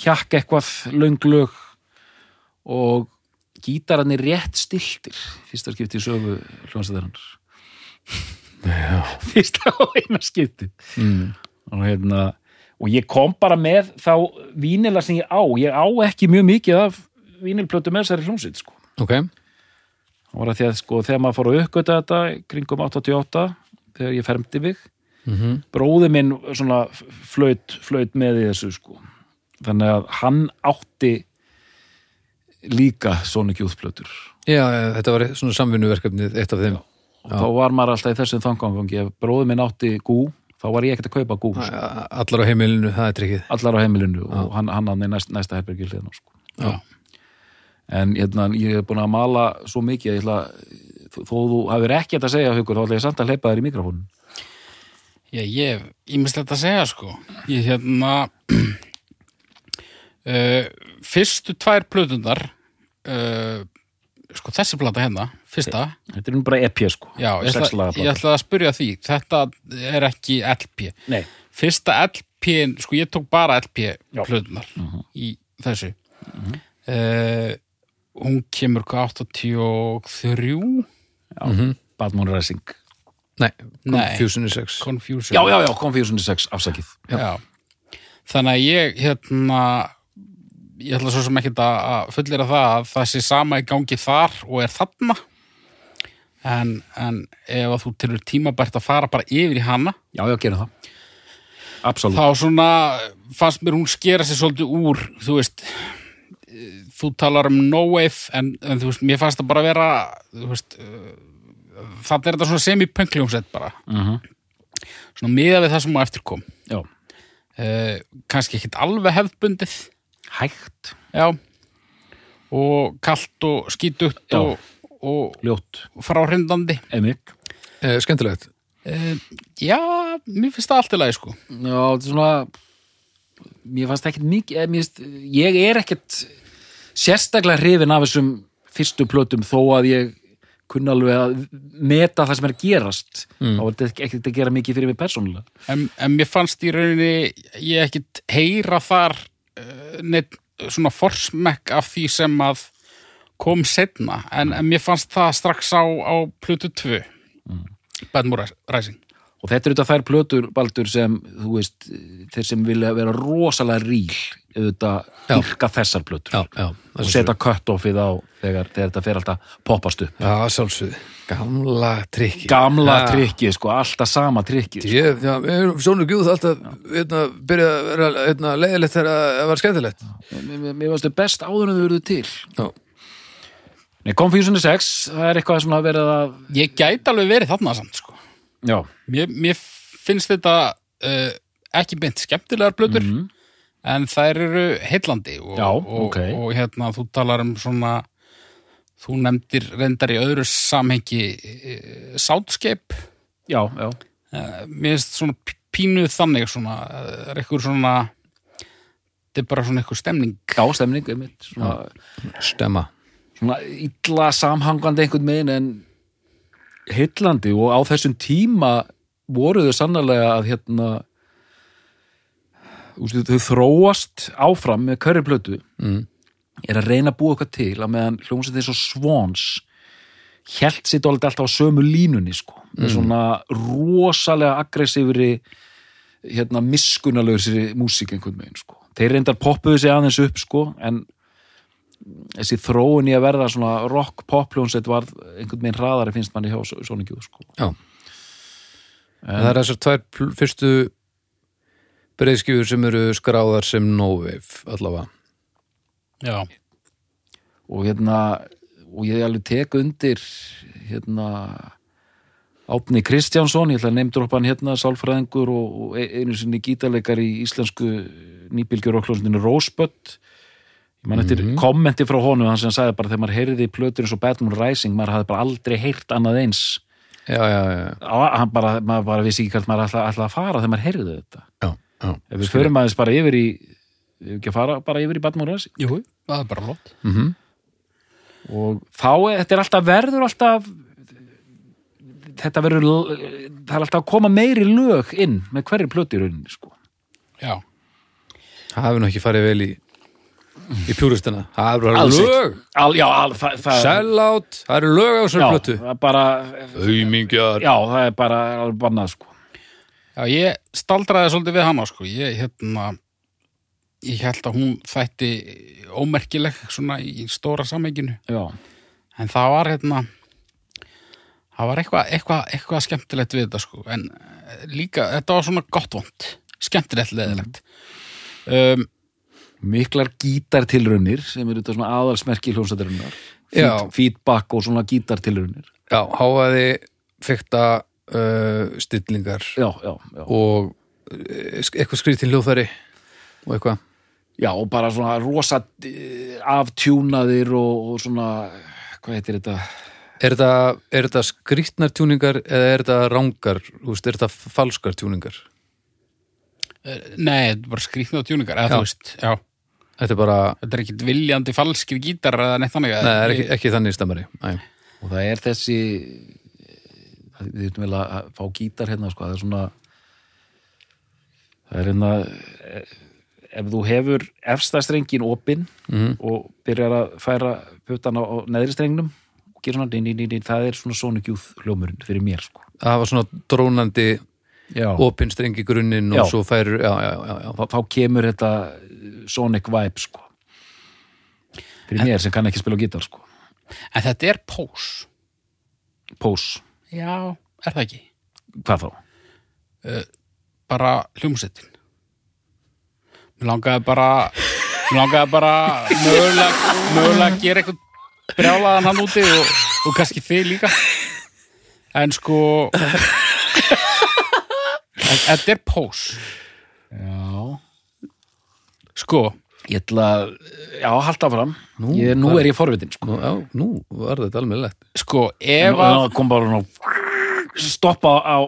hjakka eitthvað lönglög og gítararnir rétt stiltir. Fyrsta skipti í sögu hljónsettarnar fyrsta og eina skipti mm. og hérna og ég kom bara með þá vínila sem ég á. Ég á ekki mjög mikið af vínilplötu með þessari hljómsveit sko. ok. Það var að því að sko þegar maður fór að uppgöta þetta kringum 88 þegar ég fermdi mig mm bróði minn svona flöut með þessu sko. Þannig að hann átti líka Sonic Youth plötur Já, já, þetta var svona samvinnuverkefnið eitt af þeim og þá var maður alltaf í þessum þangangangi ef bróði minn átti gú þá var ég ekkert að kaupa gú sko. Allar á heimilinu, það er trikkið allar á heimilinu og hann, hann er næst, næsta herbergi hliðan á sko. Já. en hérna, ég hef búin að mala svo mikið ég ætla, þó þú hafir ekkert að segja hugur, þá ætla ég samt að hleypa þér í mikrofónun Já, ég hef ímislegt að segja, sko. Ég hérna, uh, fyrstu tvær plötundar, uh, sko þessi plata hérna, fyrsta, þetta er nú bara EP sko já, ég ætla, ég ætla að spyrja því, þetta er ekki LP. Nei. Fyrsta LP, sko ég tók bara LP Já. plötunar Mhm. í þessu. uh, hún kemur hvað 83? já, Bad Moon Rising Nei, Nei. Confusion is sex Confusion. já, já, já, Confusion 6, afsakið Já. Þannig að ég hérna ég ætla svo sem ekkert að að fullera það að það sé sama í gangi þar og er þarna. En, en ef að þú tilur tímabært að fara bara yfir í hana já, já, gerum það. Absolutt, þá svona fannst mér hún skera sér svolítið úr þú veist þú talar um no wave en, en þú veist, mér fannst það bara vera þú veist það er þetta svona semi-punkljómsett bara. Mhm. svona miða við það sem á eftir kom. Já, uh, kannski ekkit alveg hefðbundið hægt. Já. Og kalt og skítugt Já. og, og ljótt, fráhrindandi. Eh, Skemmtilegt. Uh, Já, mér finnst það allt í lagi sko. Já, þetta er svona mér fannst ekkert mikið eh, finnst, ég er ekkert sérstaklega hrifin af þessum fyrstu plötum þó að ég kunna alveg að meta það sem er að gerast. Mm. þá er þetta ekkert að gera mikið fyrir mig persónulega. En, en mér fannst í rauninni ég ekkit heyra þar neitt svona forsmekk af því sem að kom setna en, en mér fannst það strax á, á plötu 2 mm. Bad Moon Rising og þetta er auðvitað þær plötur, Baldur, sem þú veist, þeir sem vilja vera rosalega ríl, auðvitað dyrka þessar plötur. Já, já, og setja cut-offið á þegar, þegar þetta fer alltaf poppast upp. Já, sjálfsögði, gamla trikki Gamla ja. trikki, sko, alltaf sama trikki sko. Ég, já, Sónu Gjúð alltaf eitna, byrja að vera eitna, leiðilegt þegar það var skemmtilegt. Mér, mér varstu best áður en þau verður til. Já. Nei, Confusion 6, það er eitthvað svona verið að Ég gæti alveg verið þarna samt, sko Já. Mér, mér finnst þetta uh, ekki beint skemmtilegar blöður mm. en þær eru heillandi og, Já, og, okay. og hérna þú talar um svona þú nefndir reyndar í öðru samhengi uh, soundscape Já, já uh, Mér finnst svona pínuð þannig svona, það er eitthvað svona þetta er bara svona eitthvað stemning Já, stemning, einmitt svona, Stemma Svona illa samhangandi einhvern megin en heillandi og á þessum tíma voru þau sannlega að hérna ústu, þau þróast áfram með hverju plötu mm. er að reyna að búa eitthvað til að meðan hljómsveit eins og Swans held sitt alveg alltaf á sömu línunni sko, með svona rosalega aggressífri hérna miskunalögur sér músík einhvern veginn sko. Þeir reyndar poppuðu sig aðeins upp sko, en þessi þróun í að verða svona rock pop hljónsett var einhvern veginn hraðari finnst manni hjá Sonic Youth sko. Já. En, Það er þessar tvær fyrstu breyðskifur sem eru skráðar sem no-wave allavega. Já, og hérna og ég alveg tek undir hérna Átni Kristjánsson, ég ætla að neymdrópa hann hérna sálfræðingur og, og e- einu sinni gítarleikar í íslensku nýbylgjur og hljónsinu Rosebud ég man eftir kommenti frá honum hann sem sagði bara þegar maður heyrði plötur eins og Bad Moon Rising maður hafði bara aldrei heyrt annað eins. Já, já, já, Á- hann bara, maður bara vissi ekki hvert maður ætla, ætla að fara þegar maður heyrði þetta. Já, já. ef við förum aðeins bara yfir í ekki að fara bara yfir í Bad Moon Rising. Jú, það er bara lótt Mm og þá, er- þetta er alltaf verður alltaf þetta verður það er alltaf að koma meiri lög inn með hverju plötu í rauninni sko. Já, Það hefur nú ekki farið vel í í pjúristina Það er ekki. lög. Al, já, al, það, það, Sellout, það eru lög á þessari já, plötu. það er bara Aumingjar já, það er bara bannað sko. Já, ég staldraði svolítið við hana sko. ég, hérna, ég held að hún þætti ómerkileg svona í stóra samenginu já, en það var hérna það var eitthvað eitthva, eitthva skemmtilegt við þetta sko. en eh, líka, þetta var svona gott vond skemmtilegt leðilegt um, miklar gítartilraunir sem eru þetta svona aðalsmerki hljómsættarinnar Já. feedback og svona gítartilraunir Já, háaði fykta uh, stillingar já, já, já og uh, eitthvað skrítin hljóðfæri og eitthvað Já, og bara svona rosa eh, aftjúnaðir og, og svona, hvað heitir þetta? Er þetta, er þetta skrítnar tjúningar eða er þetta rángar, er þetta falskar tjúningar? eh, Nei, þetta er bara skrýtnað tjúningar eða Já. þú veist, já Þetta er bara, Þetta er ekkit viljandi falskir gítar eða neitt þannig neða, það er ekki, ekki þannig stemmari Æ. Og það er þessi, við þurfum vel að fá gítar hérna, sko, það er svona, það er hérna, eh, ef þú hefur efsta strengin opinn Mhm. og byrjar að færa putan á, neðri strengnum og gera svona, dín, dín, dín, dín, það er svona Sonic Youth hljómurinn fyrir mér, sko. Það var svona drónandi Já. opinn streng í grunninn og Já. svo færur, já, já, já, já. þá, þá kemur þetta Sonic vibe sko. Fyrir mér sem kann ekki spila gítar sko. En þetta er pós Pós, Já, er það ekki? hvað þá? Bara hljómsettin Mér langaði bara Mér langaði bara mögulega, mögulega að gera eitthvað brjálaðan hann úti og, og kannski þið líka. En sko en Þetta er pós Já Sko, Ég ætla að, já, halda fram Nú, ég, Nú er ég forvitin sko. Nú, já, nú var þetta alveg lett sko, ef Nú að kom bara nú stoppa á,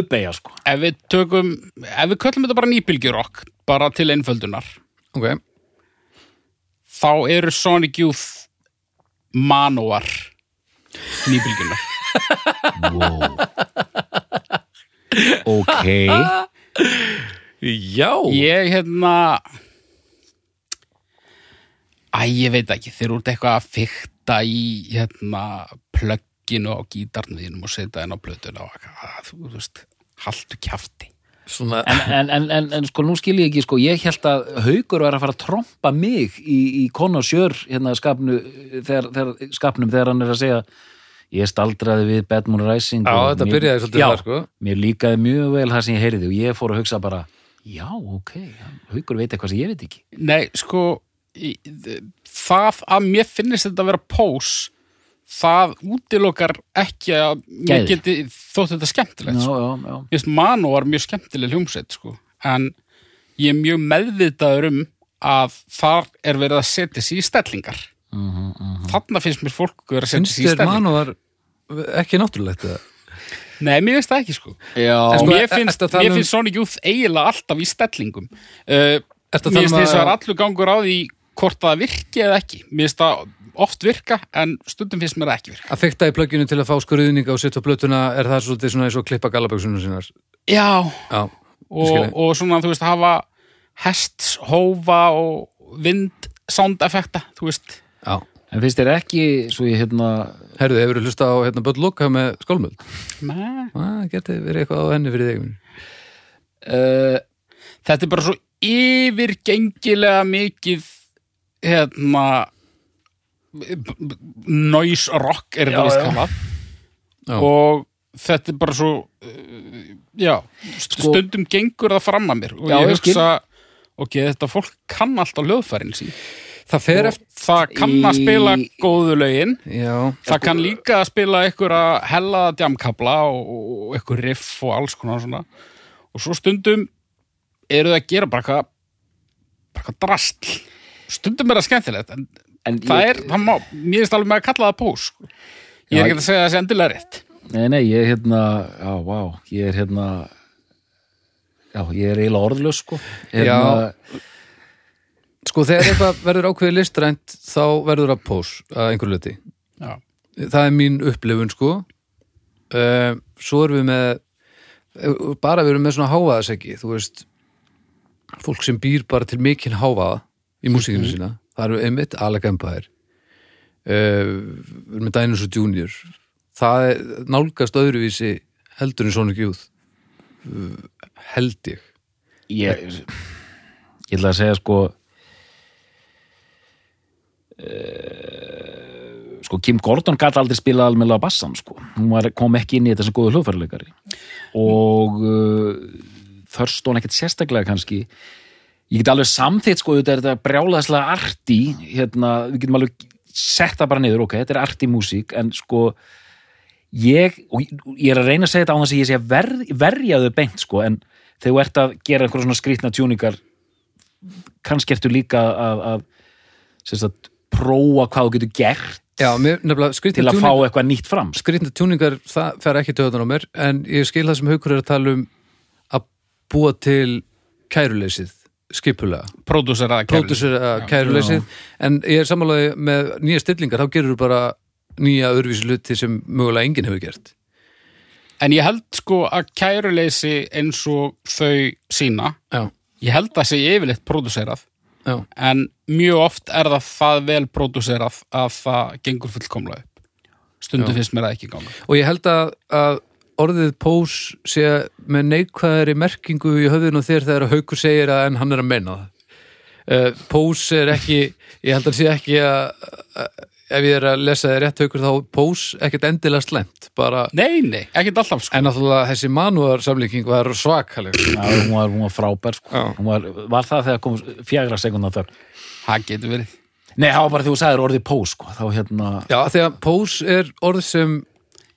uppeyja sko. Ef við tökum, ef við köllum þetta bara nýbylgjurokk, bara til einföldunar ok, þá eru Sonic Youth manóar nýbylgjunar wow. ok. Já. Ég hérna æ, ég veit ekki þeir eru út eitthvað að fykta í hérna plögginu á gítarnu þínum og setja henn á plötuna og eitthvað, þú, þú veist, haltu kjafti. Svona, en, en, en, en, en sko nú skil ég ekki sko ég held að haugur var að fara að trompa mig í, í Conor Sjör hérna skapnu, þegar, þegar, skapnum þegar hann er að segja ég staldraði við Bad Moon Rising já, og þetta mér- byrjaði svolítið þar sko. mér líkaði mjög vel það sem ég heyriði og ég fór að hugsa bara já, ok, haugur veit eitthvað sem ég veit ekki. Nei, sko það að mér finnist þetta að vera pós það útilokar ekki að mér geti þótt þetta skemmtilegt já, sko. já, já, Ég veist, Mano var mjög skemmtileg hljómsveit sko. en ég er mjög meðvitaður um að þar er verið að setja sig í stellingar Mhm, mhm. þarna finnst mér fólk vera að setja finnst sig í þér stellingar mann var ekki náttúrulegt eða? Nei, mér finnst það ekki sko já, En og sko, mér e- finnst, að um- finnst Sonic Youth eiginlega alltaf í stellingum uh, að Mér finnst um þess að að- allur gangur á því hvort það virki eða ekki. Mér finnst það oft virka en stundum finnst mér það ekki virka. Að fykta í plögginu til að fá skurðninga og setja plötuna er það svolítið svona eins og klippa galaböksunum sinnar Já, já, og, og svona þú veist hafa hests, hófa og vind sound effekta, þú veist. Já. En finnst þér ekki svo ég hérna Herðu, hefur þú hlusta á hérna Böll Loka með skálmöld? Nei. Það geti verið eitthvað á henni fyrir þig uh, Þetta er bara svo yfirgengilega mikið hérna noise rock er þetta vist kallað. Og þetta er bara svo uh, já, Sko- stundum gengur það fram að mér og Já, ég hugsa ok, þetta fólk kann alltaf hljóðfærin sín. Það eftir það kann að Í- spila góðu lögin. Já, það kann líka að spila einhverja hellaða djamkabla og, og einhver riff og alls konar svona. Og svo stundum eru það að gera bara eitthvað bara eitthvað drastl stundum er það skemmtilegt en en það ég, er, það má, mér er alveg með að kalla það pós sko. ég Já, er ekki að segja það sé endilega rétt. Nei, nei, ég er hérna, já, vá, ég er hérna, já, ég er eiginlega orðlaus, sko. Hérna, sko þegar eitthvað verður ákveðið listrænt þá verður það pós að einhver luti já, Það er mín upplifun sko. Uh, Svo erum við með bara við erum með svona hávaðaseggi þú veist. Fólk sem býr bara til mikinn hávaða í músíkinu sína, það eru einmitt Alec Empire uh, við erum með Dinosaur Junior það er nálgast öðruvísi heldur en Sonic Youth uh, held ég ég, ég ætla að segja, sko, uh, sko, Kim Gordon gæti aldrei spilað almennilega bassan, sko. Hún var, kom ekki inn í þetta sem góðu hljóðfæruleikari. Og uh, Thurston ekkert sérstaklega kannski. Ég get alveg samþitt, sko, þetta er þetta brjálaðslega arti, hérna, við getum alveg sett það bara niður, ok, þetta er arti músík, en sko, ég, og ég er að reyna að segja þetta á þess að ég sé að ver, verja þau beint sko, en þegar þú ert að gera einhverja svona skrýtna tjúningar kannski ertu líka að, að sagt, prófa hvað þú getur gert Já, mér til að fá eitthvað nýtt fram. Skrýtna tjúningar, það fer ekki töðan á mér en ég skil það sem haukur er að tala um að búa til kæruleysið, skipulega. Pródúsera að kæruleysið en ég er sammálaði með nýja stillingar þá gerur bara nýja öðruvísi hluti sem mögulega enginn hefur gert. En ég held sko að kæruleysi eins og þau sína Já, ég held að sé yfirleitt pródúserað en mjög oft er það það vel pródúserað að það gengur fullkomlega upp. Stundum Já. finnst mér það ekki ganga og ég held að, að orðið pós sé með neikvæðari merkingu í höfðinu þér þegar haukur segir að en hann er að meina það? Uh, pós er ekki ég held að hann sé ekki að, að ef ég er að lesa þér rétt haukur þá pós ekkert endilega slemt bara, nei, nei, ekkert alltaf sko. En náttúrulega þessi manúar samlíking var svakaleg. Já, hún, var, hún var frábær sko. Var, var það þegar kom fjagra sekundar þar? Það getur verið. Nei, það var bara þegar þú sagðir orðið pós sko. þá hérna Já, þegar pós er orð sem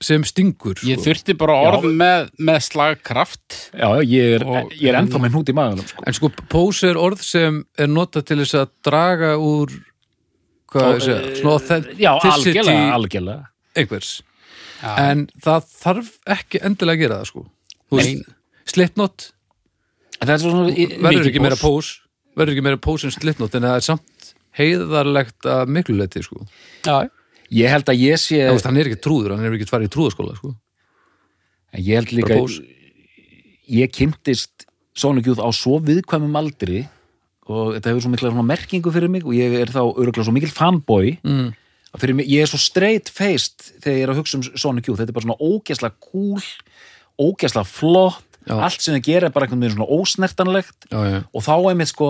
sem stingur ég sko. þurfti bara orð með, með slagkraft Já, ég er, Og- ég er ennþá með hnút í maðunum sko. en sko pós er orð sem er notað til þess að draga úr hvað ég segja, eh, svona Já, algjörlega, algjörlega einhvers Já. en það þarf ekki endilega að gera það sko það er svona verður ekki meira pós verður ekki meira pós en Slipknot en það er samt heiðarlegt að miklu leti sko. Já, Ég held að ég sé veist, hann er ekki trúður, hann er ekki farið í trúðaskóla sko. Ég held líka. Ég kynntist Sonic Youth á svo viðkvæmum aldri og þetta hefur svo mikla merkingu fyrir mig og ég er þá öruglega svo mikil fanboy mm. mig, ég er svo straight faced þegar ég er að hugsa um Sonic Youth þetta er bara svona ógæslega cool ógæslega flott Já. allt sem það gera er bara einhvern veginn svona ósnertanlegt Já, já, og þá einmitt sko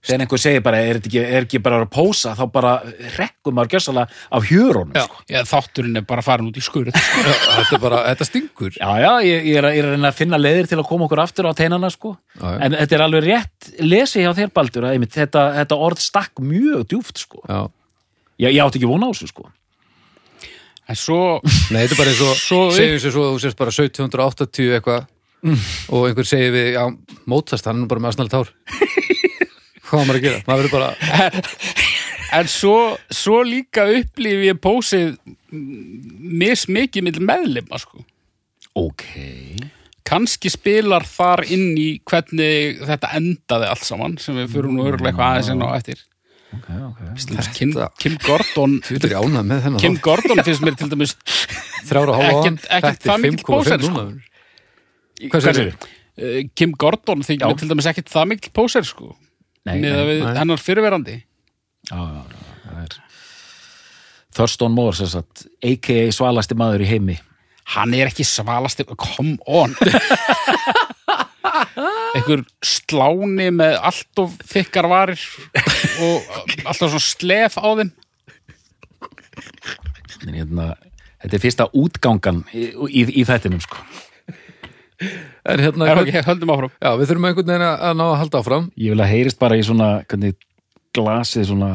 þegar einhver segir bara, er ekki, er ekki bara að pósa þá bara rekkum maður gjössalega af hjörunum Já. sko. Já, þátturinn er bara farin út í skurð þetta er bara, þetta stingur Já, já, ég, ég, er, að- ég er að reyna að finna leiðir til að koma okkur aftur á teinana sko. Já, já. en þetta er alveg rétt lesi hjá þér Baldur að einmitt, þetta, þetta orð stakk mjög djúft sko. Já. ég, ég átti ekki vona á þessu sko. En svo, Nei, þetta er bara eins og segjum sér svo að þú sést bara 1780 eitthvað og einhver segir við, já, mótast hann er bara með aðsnæli tár Hvað maður að gera? Maður verður bara, en svo, svo líka upplifi ég pósið mismikið mill meðlima sko. ok kannski spilar þar inn í hvernig þetta endaði allt saman sem við fyrir nú örgulega eitthvað aðeins inn á eftir okay, okay. Kim, Kim Gordon Kim Gordon finnst mér til dæmis þrjára og hann, ekkert- ekkert þetta það mikill póser, 5,5 sko. Hvað segirðu? uh, Kim Gordon Já. mér til dæmis ekkit það mikil póser sko neða nei, við hennar fyrirverandi já, já, já, það er Thurston Moore sem sagt, a.k.a. svalasti maður í heimi. Hann er ekki svalasti come on. Einhver sláni með allt of þykkar varir og alltaf svona slef á þeim. En hérna, þetta er fyrsta útgangan í, í, í þættinum sko. En hérna, er hvern- ok, höldum áfram. Já, við þurfum einhvern veginn að ná að halda áfram. Ég vil að heyrist bara í svona hvernig glasið svona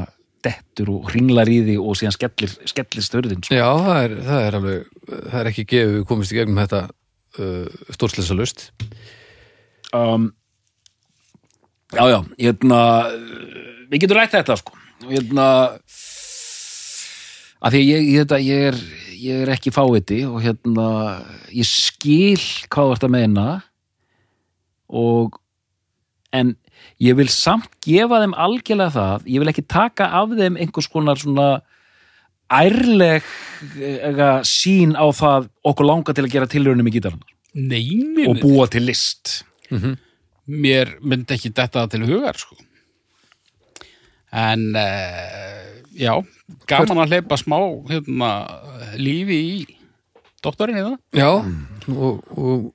dettur og hringlar í því og síðan skellir, skellir störðin sko. Já, það er, það er alveg, það er ekki gefið við komist í gegnum þetta uh, stórslesa lust um, já já hérna, við getum rætt þetta sko. Hérna að því að ég, ég, þetta, ég, er, ég er ekki fáviti og hérna ég skil hvað þú ert að meina og en ég vil samt gefa þeim algjörlega það, ég vil ekki taka af þeim einhvers konar svona ærleg ega, sín á það okkur langar til að gera tilraunum í gítarnar nei, og búa til list. Mér myndi ekki detta til hugar sko. En uh, já, gaman að hleypa smá hérna, lífi í doktorinn í það. Já, og, og,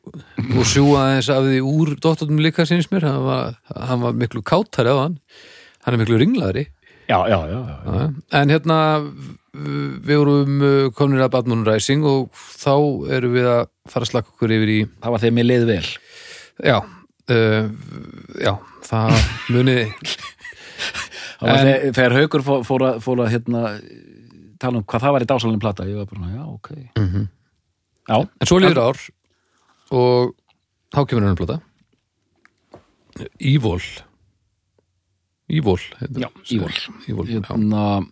og sjúga aðeins af því úr dóttornum líka sinns mér, hann var, hann var miklu kátari á hann, hann er miklu ringlaðri. Já, já, já, já. Já, en hérna við vorum uh, komnir að Batman Rising og þá erum við að fara að slaka okkur yfir í það var þegar mér leið vel. Já, uh, já það muni En- þegar, haukur fór, fór, að, fór að hérna, tala um hvað það var í dásalinn plata ég var bara, já, ok Mhm. já, en svo líður ár og þá kemur hann plata Evil Evil heitir Já. Evil já. hérna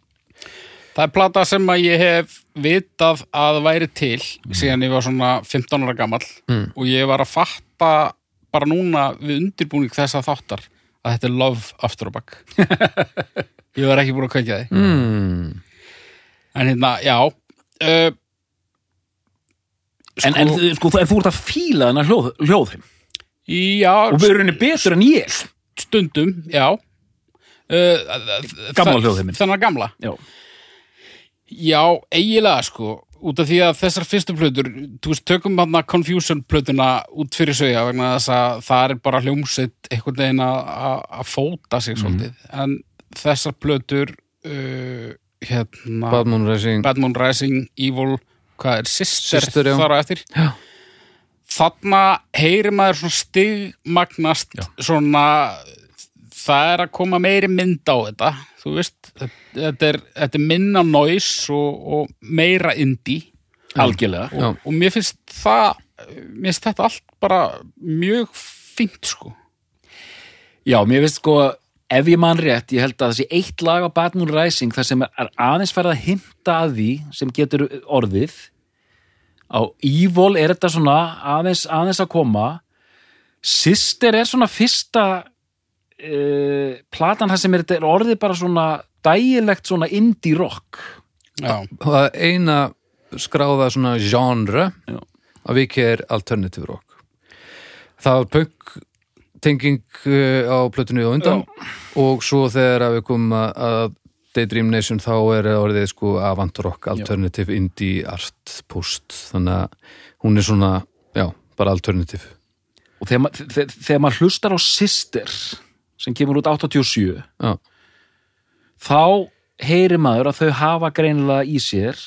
Það er plata sem að ég hef vitað að væri til síðan ég var svona 15 ára gamall Mm. og ég var að fatta bara núna við undirbúning þessa þáttar að þetta er love aftur á bak ég var ekki búin að kveikja því mm. en hérna, já uh, en, en sko, þú- en þú ert að fíla þennan hljóð, hljóðheim já, og erum henni betur en ég. Stundum, já. Uh, Gamla þa- hljóðheiminn. þennan gamla. Já, Já, eiginlega sko út af því að þessar fyrstu plötur þú veist, tökum hann Confusion plötuna út fyrir sögja vegna þess að það er bara hljómsveit einhvern veginn að- fóta sig svolítið, en þessar plötur uh, hérna Batman Rising. Bad Moon Rising, Evil hvað er, Sister, Sister, já. þar á eftir. Já. þarna heyrir maður svona stigmagnast svona það er að koma meiri mynd á þetta þú veist, þetta er, þetta er minna noise og, og meira indie algjörlega. Já. og, og mér finnst það mér finnst þetta allt bara mjög fínt sko. Já, mér finnst sko, ef ég man rétt, ég held að þessi eitt lag á Bad Moon Rising þar sem er aðeins færð að hinta að því sem getur orðið. Á Evil er þetta svona aðeins, aðeins að koma. Sister er svona fyrsta uh, platan það sem er, er orðið bara svona dægilegt svona indie rock. Já, það eina skráða svona genre Já. að viki er alternative rock. Það var punk tenging uh, á plötunni og undan og svo þegar við komum að, Daydream Nation þá er orðið sko avant rock, alternative, indie, art, post. Þannig að hún er svona, já, bara alternative. Og þegar, ma þe- þegar maður hlustar á Sister sem kemur út 87 já, þá heyrir maður að þau hafa greinilega í sér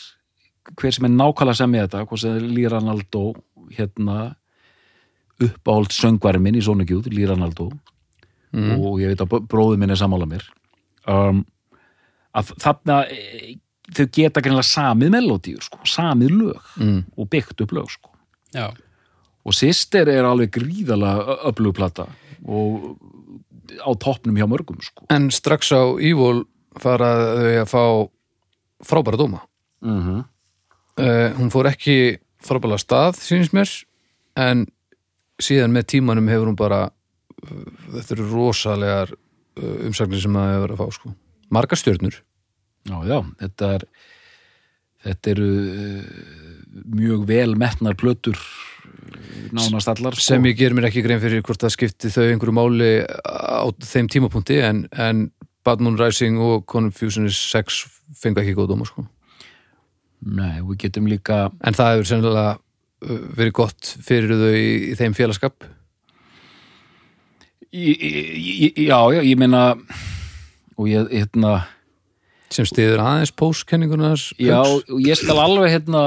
hver sem er nákvæmlega sem ég þetta hvað sem Lee Ranaldo hérna uppáhald söngværi minn í svona gjúð, Lee Ranaldo mm. og ég veit að bróði minn er sammála mér um, að þarna e, þau geta greinilega samið melodíur sko, samið lög Mm. og byggt upp lög sko. og Sister er alveg gríðalega öflugplata og á toppnum hjá mörgum sko. en strax á Evil fara þau að fá frábæra dóma mm -hmm. uh, hún fór ekki frábæra stað, sínist mér en síðan með tímanum hefur hún bara uh, þetta eru rosalegar uh, umsagnir sem það hefur að fá sko. margar stjörnur Já, já, þetta er þetta eru mjög vel metnar plötur nánast allar sko. sem ég ger mér ekki grein fyrir hvort það skipti þau einhverju máli á þeim tímapunkti en, en Bad Moon Rising og Confusionist 6 fengu ekki góð dóma sko. Nei, við getum líka en það hefur sennilega uh, verið gott fyrir þau í, í þeim félagskap í, í, Já, já, ég meina og ég, hérna sem stiður aðeins póskenningunas Já, og ég skal alveg hérna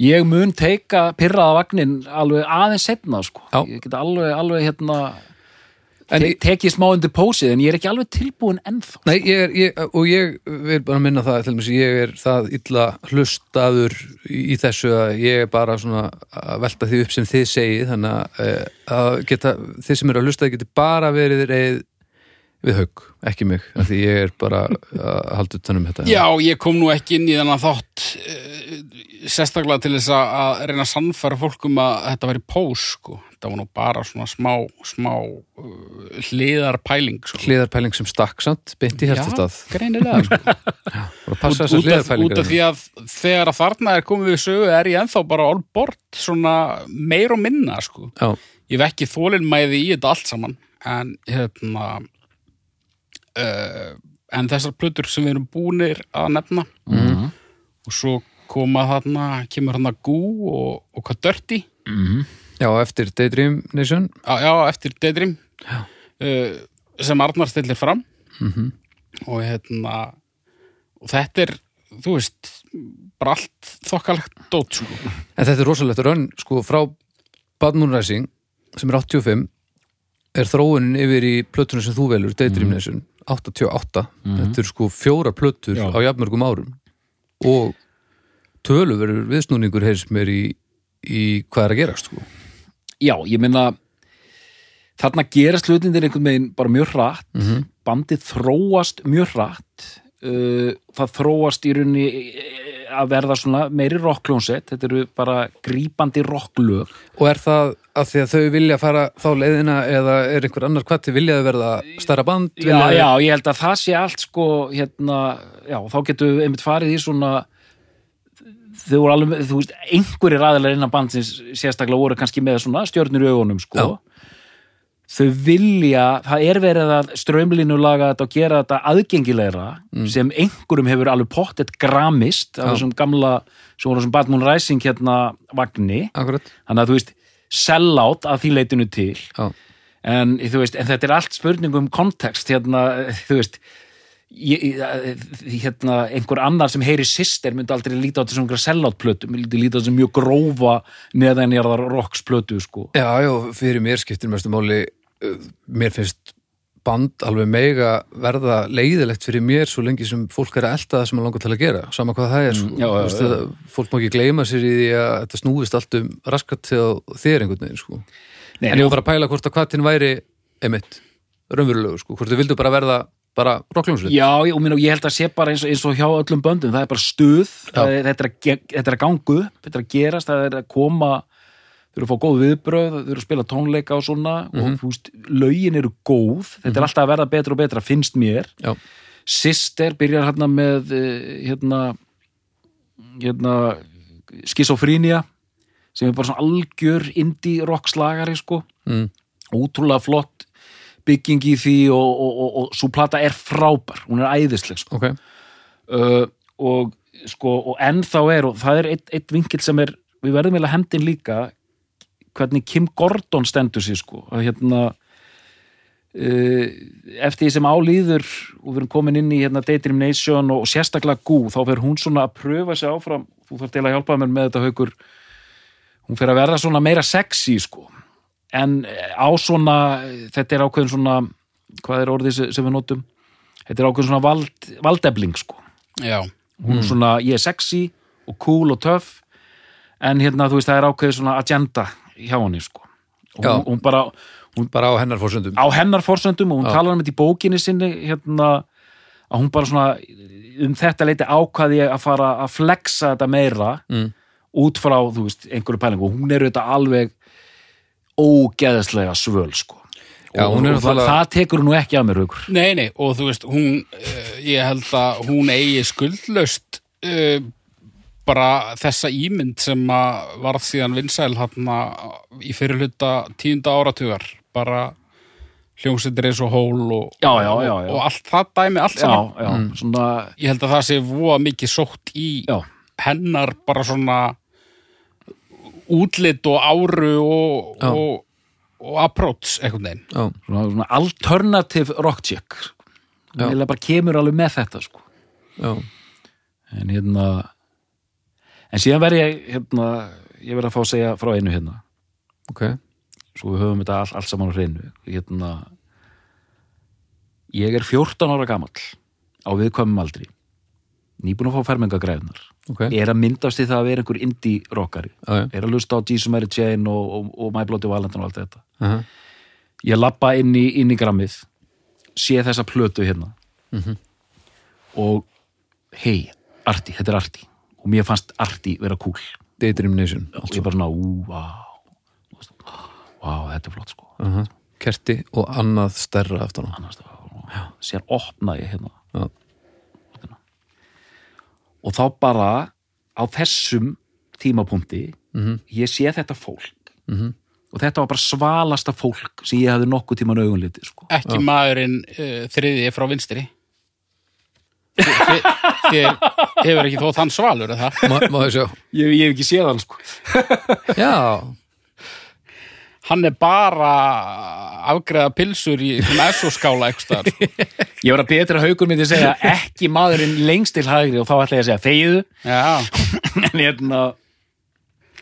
ég mun teika pirraða vagnin alveg aðeins setna sko. Ég get alveg, alveg hérna En te tekið smá undir pósið en ég er ekki alveg tilbúin ennþá Nei, ég er, ég, og ég vil bara minna það dæmis, ég er það illa hlustaður í, þessu að ég er bara svona að velta því upp sem þið segið þannig að, eh, að geta, þið sem eru að hlusta geti bara verið reið við haug, ekki mig, af því ég er bara að halda utan um þetta já, ég kom nú ekki inn í þennan þátt uh, sérstaklega til þess að reyna að sannfæra fólk um að þetta væri pós, sko. Þetta var nú bara svona smá, smá uh, hliðarpæling, sko. hliðarpæling sem stakk samt, beint í hertastað Já, greinilega, sko. og að passa þessar út, af, hliðarpælingar út af því að þegar að þarna er komið við sögu er ég ennþá bara all bort svona meir og minna sko. Já, ég vekki þólinmæði í þetta allt saman en hérna uh, en þessar plötur sem við erum búnir að nefna. Mm. og svo koma þarna kemur þarna Gú og, og hvað Dirty? Mm. já, eftir Daydream Nation. Á, já, eftir Daydream. Uh, sem Arnar stillir fram. Mm og hérna og þetta er, þú veist bara allt þokkalegt dót sko. En þetta er rosalegt raun, sko, frá Bad Moon Rising, sem er 85 er þróunin yfir í plötunum sem þú velur, Daydream Nation 88, þetta er sko fjóra plötur Já. á jafnmörgum árum. Og töluverður viðsnúningur heyrst mér í, í hvað er að gera, sko. Já, ég meina þarna gerast hlutindir einhvern veginn bara mjög hratt. Mhm. bandið þróast mjög hratt. Uh, það þróast í rauninni eh, að verða svona meiri rockljónsett, þetta eru bara grípandi rocklög. Og er það að því að þau vilja fara þá leiðina eða er einhver annar hvað til viljaðu verða stærra band já, vilja- já, ég held að það sé allt sko, hérna, já, þá getum við einmitt farið í svona þau voru alveg, þú veist, einhverjir aðeinar innan bandsins sérstaklega voru kannski með svona stjörnur í augunum, sko. Já. þau vilja, það er verið að strömlínulaga þetta og gera þetta aðgengilegra sem einhverjum hefur alveg pottet gramist af þessum gamla, sem voru þessum Batman Rising hérna vagni, Akkurat, þannig að þú veist sellout að því leitinu til en, veist, en þetta er allt spurning um kontekst hérna, þú veist ég, ég- hérna, einhver annar sem heyri sýster myndi aldrei líta á einhverja selloutplötu, myndi líta á þetta sem mjög grófa neðanjarðar rocksplötu sko. já, já, fyrir mér skiptir mestu máli, uh, mér finnst band alveg mega verða leiðilegt fyrir mér svo lengi sem fólk er að elta það sem að langa til að gera sama hvað það er, sko. já, já, veist, já. það- fólk má ekki gleyma sér í því að þetta snúist allt um raskat til þér einhvern veginn, sko. Nei, en ég var bara að pæla hvort að hvaðtinn væri einmitt, raunverulegu, sko, hvort þau vildu bara verða bara rockljónsveit Já, ég, og, mín, og ég held að sé bara eins eins og hjá öllum böndum, það er bara stuð er, þetta, er ge- þetta er að ganga upp þetta er að gerast, það er að koma þau eru að fá góð viðbröð, þau eru að spila tónleika og svona, og þú veist lögin eru góð, þetta er alltaf að verða betra og betra finnst mér, Já, Sister byrjar hérna með eh, hérna hérna skisofrínía sem er bara svona algjör indie rock slagari sko. Mm. ótrúlega flott bygging í því og, og, og, og svo plata er frábær, hún er æðisleg sko. ok. Uh, og sko og ennþá er og það er eitt, eitt vinkil sem er, við verðum eiginlega hendin líka hvernig Kim Gordon stendur sér sko. Að hérna uh, eftir því sem álýður og við erum komin inn í hérna Daydream Nation og, og sérstaklega Gú, þá fer hún svona að pröfa sig áfram, þú þarf til að hjálpa mér með þetta haukur. Hún fer að verða svona meira sexy sko. En á svona, þetta er ákveðin svona hvað er orðið sem- við notum? Þetta er ákveðin svona vald, valdefling sko. Já, hún er svona, ég er sexy og cool og töff. En hérna, þú veist, það er ákveðið svona agenda hjá henni, sko og Já. hún, hún bara, bara á hennar fórsöndum á hennar forsöndum og hún Já. talar um þetta í bókinni sinni hérna, að hún bara svona um þetta leiti ákvaði ég að fara að flexa þetta meira mm. út frá, þú veist, einhverju pælingu og hún er auðvitað alveg ógeðslega svöl, sko Já, og, hún er og það, náttúrulega- það tekur hún nú ekki að mér hugur nei, nei, og þú veist, hún, uh, ég held að hún eigi skuldlaust uh, bara þessa ímynd sem að varð síðan vinsæl hann í fyrirluta tíunda áratugar, bara hljómsveitir eins og hól og, Já, já, já, já. og, allt það dæmi, allt já, saman. já, svona Ég held að það sé voða mikið sótt í já, hennar bara svona útlit og áru og, og, og approach. Já, svona, svona alternative rock check það bara kemur alveg með þetta sko. já, en hérna en síðan verð ég hérna, ég verð að fá að segja frá einu hérna. Ok. Svo við höfum þetta all, allt saman á hreinu. Hérna ég er 14 ára gamall á viðkvæmum aldri. Nýbúin að fá fermingagræðunar ok, er að myndast í það að vera einhver indie rockari. Já, já, er að lusta á Jesus Mary Chain og, og, og My Bloody Valentine og allt þetta. Uh ég lappa inn í, inn í grammið sé þessa plötu hérna. Mhm. og hei, arti, þetta er arti og mér fannst arti vera cool Daydream Nation og ég bara svona, ú, veist, vá, þetta er flott sko uh -huh. kerti og annað stærra aftan á annars það, sér opna ég hérna Já. og þá bara á þessum tímapunkti Mhm. ég sé þetta fólk Mhm. og þetta var bara svalasta fólk sem ég hafði nokkuð tíman augunliti sko. Ekki maðurinn uh, þriði frá vinstri. Þi- þi- Þér hefur ekki þótt hann svalur, er það? Má, má þau sjá ég, ég hef ekki séð hann sko. já, Hann er bara að afgreða pilsur í svona SO-skála eitthvað staðar. sko. ég var að betra haugur myndi segja ekki maðurinn lengst til hægri og þá ætla ég að segja þegiðu Já, en hérna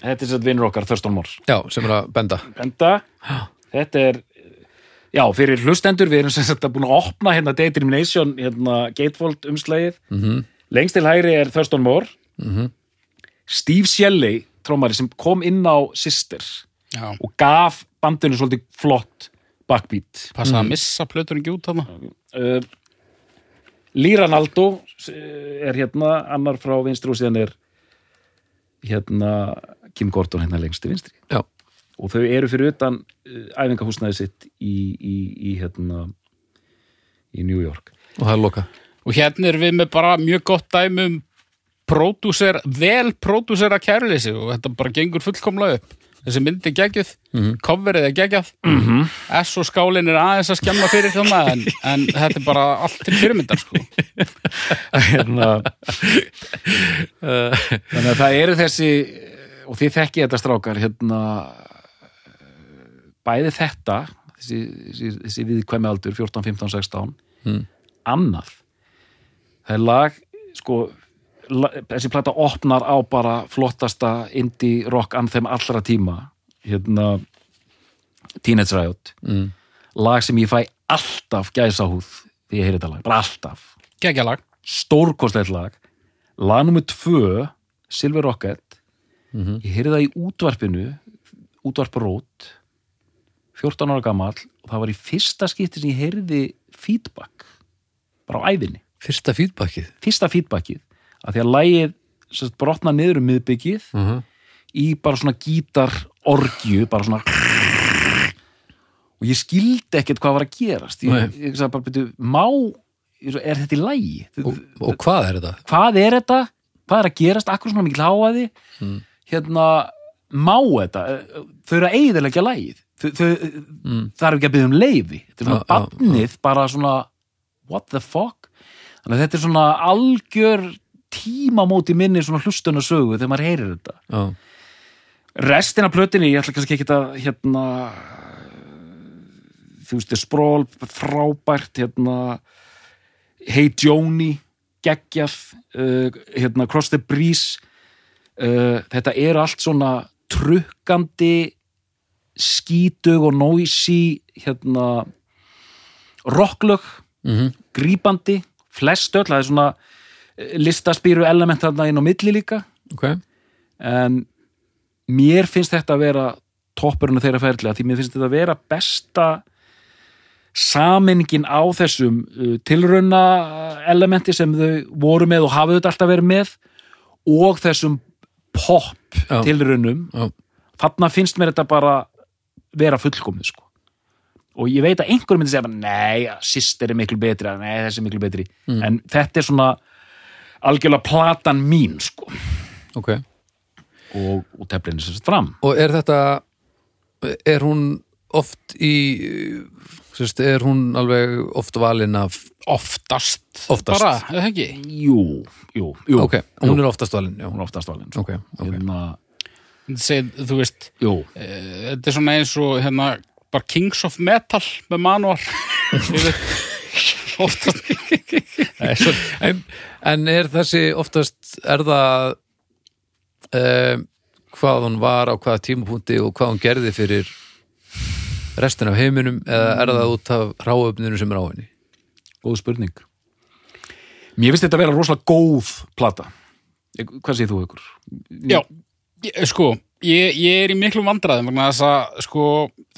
þetta er svo vinnur okkar Thurston Moore já, sem er að benda Enda, þetta er já, fyrir hlustendur, við erum sem sagt að búin að opna hérna Daydream Nation hérna Gatefold umslægið mm lengst til hægri er Thurston Moore. Mhm. Steve Shelley, trómari sem kom inn á Sister já. og gaf bandinu svolítið flott backbeat. Passa að missa plötur ekki út þarna. uh, Lee Ranaldo er hérna, annar frá vinstri og síðan er hérna Kim Gordon hérna lengst til vinstri. Já, og þau eru fyrir utan uh, æfingahúsnaði sitt í, í, í hérna í New York og það er loka Og hérna er við með bara mjög gott dæmi um pródúser, vel pródúsera kærleysi og þetta bara gengur fullkomlega upp. Þessi mynd er geggjuð, Mhm. coverið er geggjað, mm -hmm. S og skálin er aðeins að skemma fyrir þarna en, en þetta er bara allt til fyrirmyndar sko. hérna, þannig að það eru þessi og þið þekki þetta strákar hérna bæði þetta þessi, þessi, þessi viðkvæmi aldur 14, 15, 16 Mm. annað það er lag sko la, þessi plata opnar á bara flottasta indie rock anthem allra tíma hérna Teenage Riot mm. lag sem ég fæ alltaf gæsahúð því ég heyri þetta lag, bara alltaf Geggjalag. stórkostlegt lag lag nummer tvö Silver Rocket Mhm. ég heyrði það í útvarpinu útvarparót 14 ára gamall og það var í fyrsta skipti sem ég heyrði feedback bara á æfinni Fyrsta feedbackið fyrsta feedbackið að því að lægið sérst, brotna niður um miðbyggið uh -huh. í bara svona gítar orgju, bara svona og ég skildi ekkert hvað var að gerast ég, Nei. ég sagði bara, byrju, má ég er þetta í lægi? og, og hvað er þetta? Hvað er þetta? Hvað er að gerast? Akkur svona mikil háaði? Mm. Hérna, má þetta? Þau eru að eigðilegja lægið Mm. það er ekki að byggja um leifi þetta er svona Já, já, barnið, bara svona what the fuck? Þannig að þetta er svona algjör tímamóti minni svona hlustun og sögu þegar maður heyrir þetta. Já, restin af plötinni, ég ætla kannski ekki að hérna þú veist, spról frábært, hérna Hey Joni geggjað, uh, hérna Cross the Breeze. Uh, þetta er allt svona trukkandi skítug og noisy hérna rocklög, mm grípandi flest öll, það er svona eh, listaspýru element þarna inn á milli líka ok en mér finnst þetta að vera toppurinn af þeirra ferðlega því mér finnst þetta að vera besta samenningin á þessum uh, tilrauna elementi sem þau voru með og hafa þetta alltaf verið með og þessum pop Já. tilraunum Já. þarna finnst mér þetta bara vera fullkomið sko. Og ég veit að einhverjum myndi segja nei, sýster er miklu betri nei, þessi er miklu betri. Mm. en þetta er svona algjörlega platan mín sko. Ok. Og, og teflinni sem sett fram. Og er þetta er hún oft í sérst, er hún alveg oft valin af? Oftast, Oftast. bara, eða ekki? Jú, jú, jú. Ok, hún er oftast valin er oftast valin sko. ok, ok. Hérna, Segð, Þú veist, jú, eh, þetta er svona eins og hérna, bara Kings of Metal með manual. Oftast en, en er þessi oftast er það um, hvað hún var á hvaða tímapunkti og hvað hún gerði fyrir restin af heiminum eða er það út af ráöfninu sem er á henni? Góð spurning. Mér finnst þetta að vera rosalega góð plata. Hvað segir þú ykkur? Já, sko ég, ég er í miklu vandræðum vegna þess að sko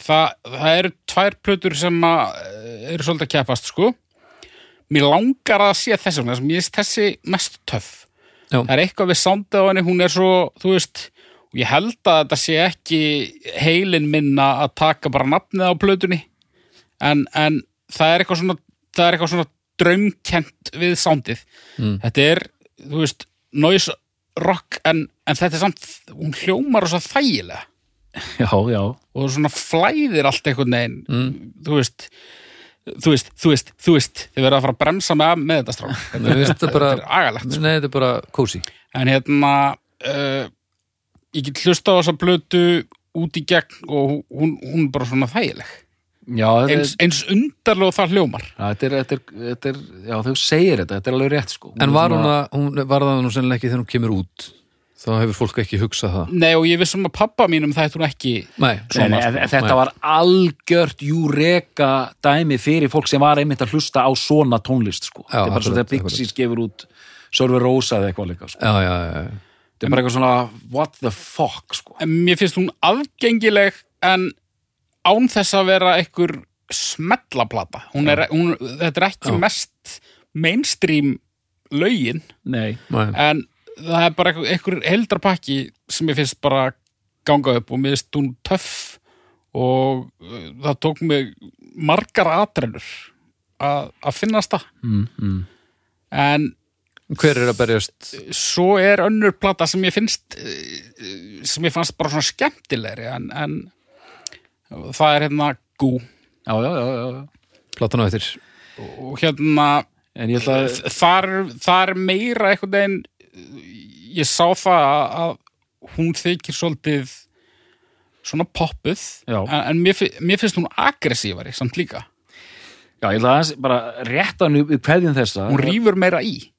það, það eru tvær plötur sem eh, eru svolítið að keppast sko mér langar að sé þessi vegna þess að mér finnst þessi mest töff Já. það er eitthvað við sándið á henni, hún er svo þú veist, og ég held að þetta sé ekki heilin minna að taka bara nafnið á plötunni en, en það er eitthvað svona það er eitthvað svona draumkent við sándið Mm. þetta er, þú veist, noise rock en, en þetta er samt hún hljómar og svo þægilega. Já, já, og svona flæðir allt einhvern veginn Mm. þú veist þú veist, þú veist, þú veist þið verða að fara að bremsa með, með þetta strá þetta, Nei, þetta er bara- þetta er agalegt Nei, þetta er bara kósi en hérna uh, ég get hlusta á þessa blötu út í gegn og hún, hún er bara svona þægileg. Já eins, eins undarlega og það hljómar. Er, þetta, er, þetta, er, þetta er já, þau segir þetta, þetta er alveg rétt sko. En var hún að, hún var það nú sennilega ekki þegar hún kemur út þá hefur fólk ekki hugsað það Nei og ég vissum að pappa mínum það hún ekki Nei, Nei, svona, nei, sko. þetta Nei. var algjört júreka dæmi fyrir fólk sem var einmitt að hlusta á svona tónlist sko. Já, þetta er bara svo akkurat, þegar Pixies gefur út Sörver Rosa eða eitthvað líka sko. já, já, já, já. þetta er bara eitthvað svona what the fuck sko. en mér finnst hún aðgengileg en án þess að vera einhver smellaplata hún er, hún, þetta er ekki Já. mest mainstream lögin nei, Nei. en það er bara einhver, heldarpakki sem ég finnst bara ganga upp og finnst hún töff og uh, það tók mig margar atrennur að finnast það. Mm, mm. en Hver er að berjast? svo er önnur plata sem ég finnst eh, sem ég fannst bara svona skemmtilegri en, en það er hérna Gú. Já, já, já, platan á eftir. Og hérna þar, þar meira einhvern veginn ég sá það að- hún þykir svolítið svona poppuð en, en mér, mér finnst hún aggressívari samt líka, já, ég að bara rétta hann við kveðjum þessa hún rýfur meira í.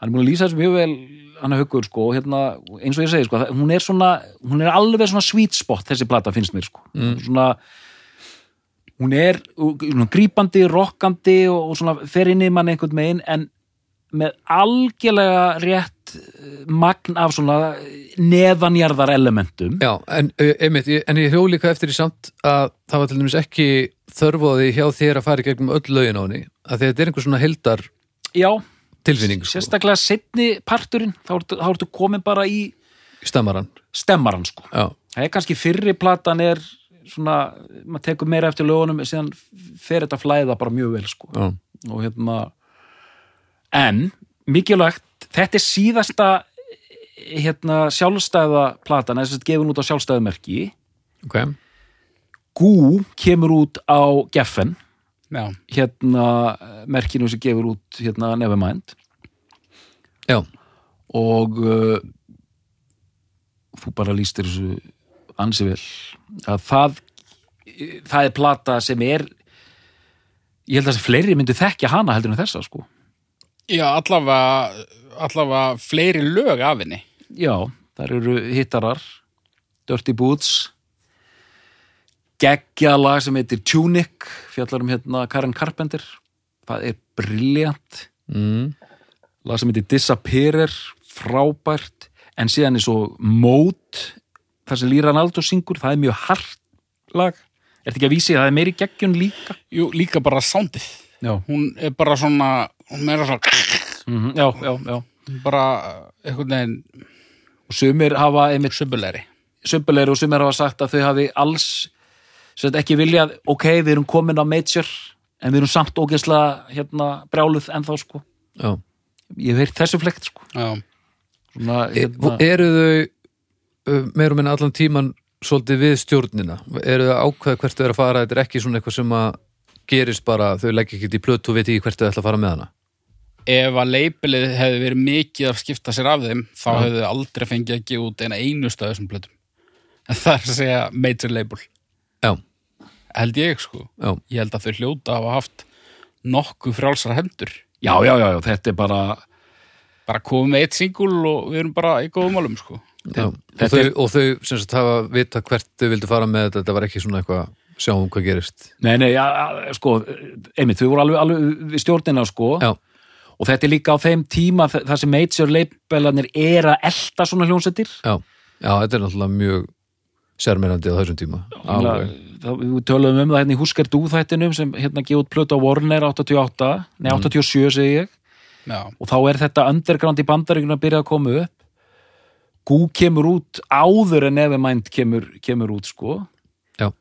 Hann er búin að lýsa þessu mjög vel hann að huggur sko, hérna, eins og ég segi sko, hún er svona, hún er alveg svona sweet spot þessi plata finnst mér sko. Mm. svona hún er svona, grípandi, rokkandi og, og svona fer inn í mann einhvern megin en með algjörlega rétt eh, magn af svona neðanjarðar elementum. Já, en, uh, einmitt, en ég hjó líka eftir í samt að það var til dæmis ekki þörf á því hjá þér að fara í gegnum öll lögin á henni, að þetta er einhver svona heldar já, tilfinning, sko, sérstaklega setni parturinn, þá ertu, komin bara í stemmaran stemmaran sko. Já, það er kannski fyrri platan er svona, maður tekur meira eftir lögunum síðan fer þetta flæða bara mjög vel sko. Já, og hérna en mikilvægt, þetta er síðasta hérna sjálfstæða platan, þess að gefin út á sjálfstæðumerki ok. Gú kemur út á Geffen. Já, hérna merkinu sem gefur út hérna Nevermind. Já, og uh, þú bara lístir þessu ansi vel. Að það það er plata sem er ég held að fleiri myndi þekkja hana heldur en þessa sko Já allavega, allavega fleiri lög af henni. já, þar eru hittarar. Dirty Boots. Geggjalag sem heitir Tunic fjallar um hérna Karen Carpenter. Það er briljant mm, lag sem heitir Disappearer frábært. En síðan er svo Mode þar sem Líran Aldó syngur, það er mjög hart lag, er þetta ekki að vísi að það er meiri geggjun líka? Jú, líka bara soundið. já, Hún er bara svona, hún meira svona, mm já, já, já bara einhvern veginn og sumir hafa einmitt söbulegri. sumbulegri og sumir hafa sagt að þau hafi alls sem sagt ekki viljað, ok, við erum komin á major en við erum samt ógeðslega hérna brjáluð ennþá sko já ég hef heyrt þessu flekt sko Já, Svona, e, hérna, Eru þau meir og minna allan tíman svolítið við stjórnina? Eru þau ákveða hvert þau eru að fara? Þetta er ekki svona eitthvað sem að gerist bara, þau leggja ekki í plötu og veit ekki hvert þau ætla að fara með hana ef að leipilið hefði verið mikið að skipta sér af þeim, þá Já. hefði þau aldrei fengið að gefa út eina einustu af þessum plötum. En það er að segja major label. Já, Held ég, sko. já, Ég held að þau hljóta hafa haft nokkuð frjálsara hendur. já, já, já, já, þetta er bara Bara komum með eitt singul og við erum bara í góðum málum, sko. já. Og, þau, er- og þau sem sagt hafa vita hvert þau vildu fara með þetta, þetta var ekki svona eitthvað sjáum hvað gerist Nei, nei, ja, ja, sko, einmitt, þau voru alveg, alveg við stjórnina, sko Já, og þetta er líka á þeim tíma þar sem major leibelanir er að elta svona hljónsettir já, já, þetta er náttúrulega mjög sérmennandi á þessum tíma. Það, við töluðum um það hérna í Husker Du þættinum sem hérna gefið út plötu á Warner 88, nei 87 segi ég. Já. og þá er þetta underground í bandaríkjuna að byrja að koma upp. Gú kemur út áður en Nevermind kemur, kemur út sko. Já.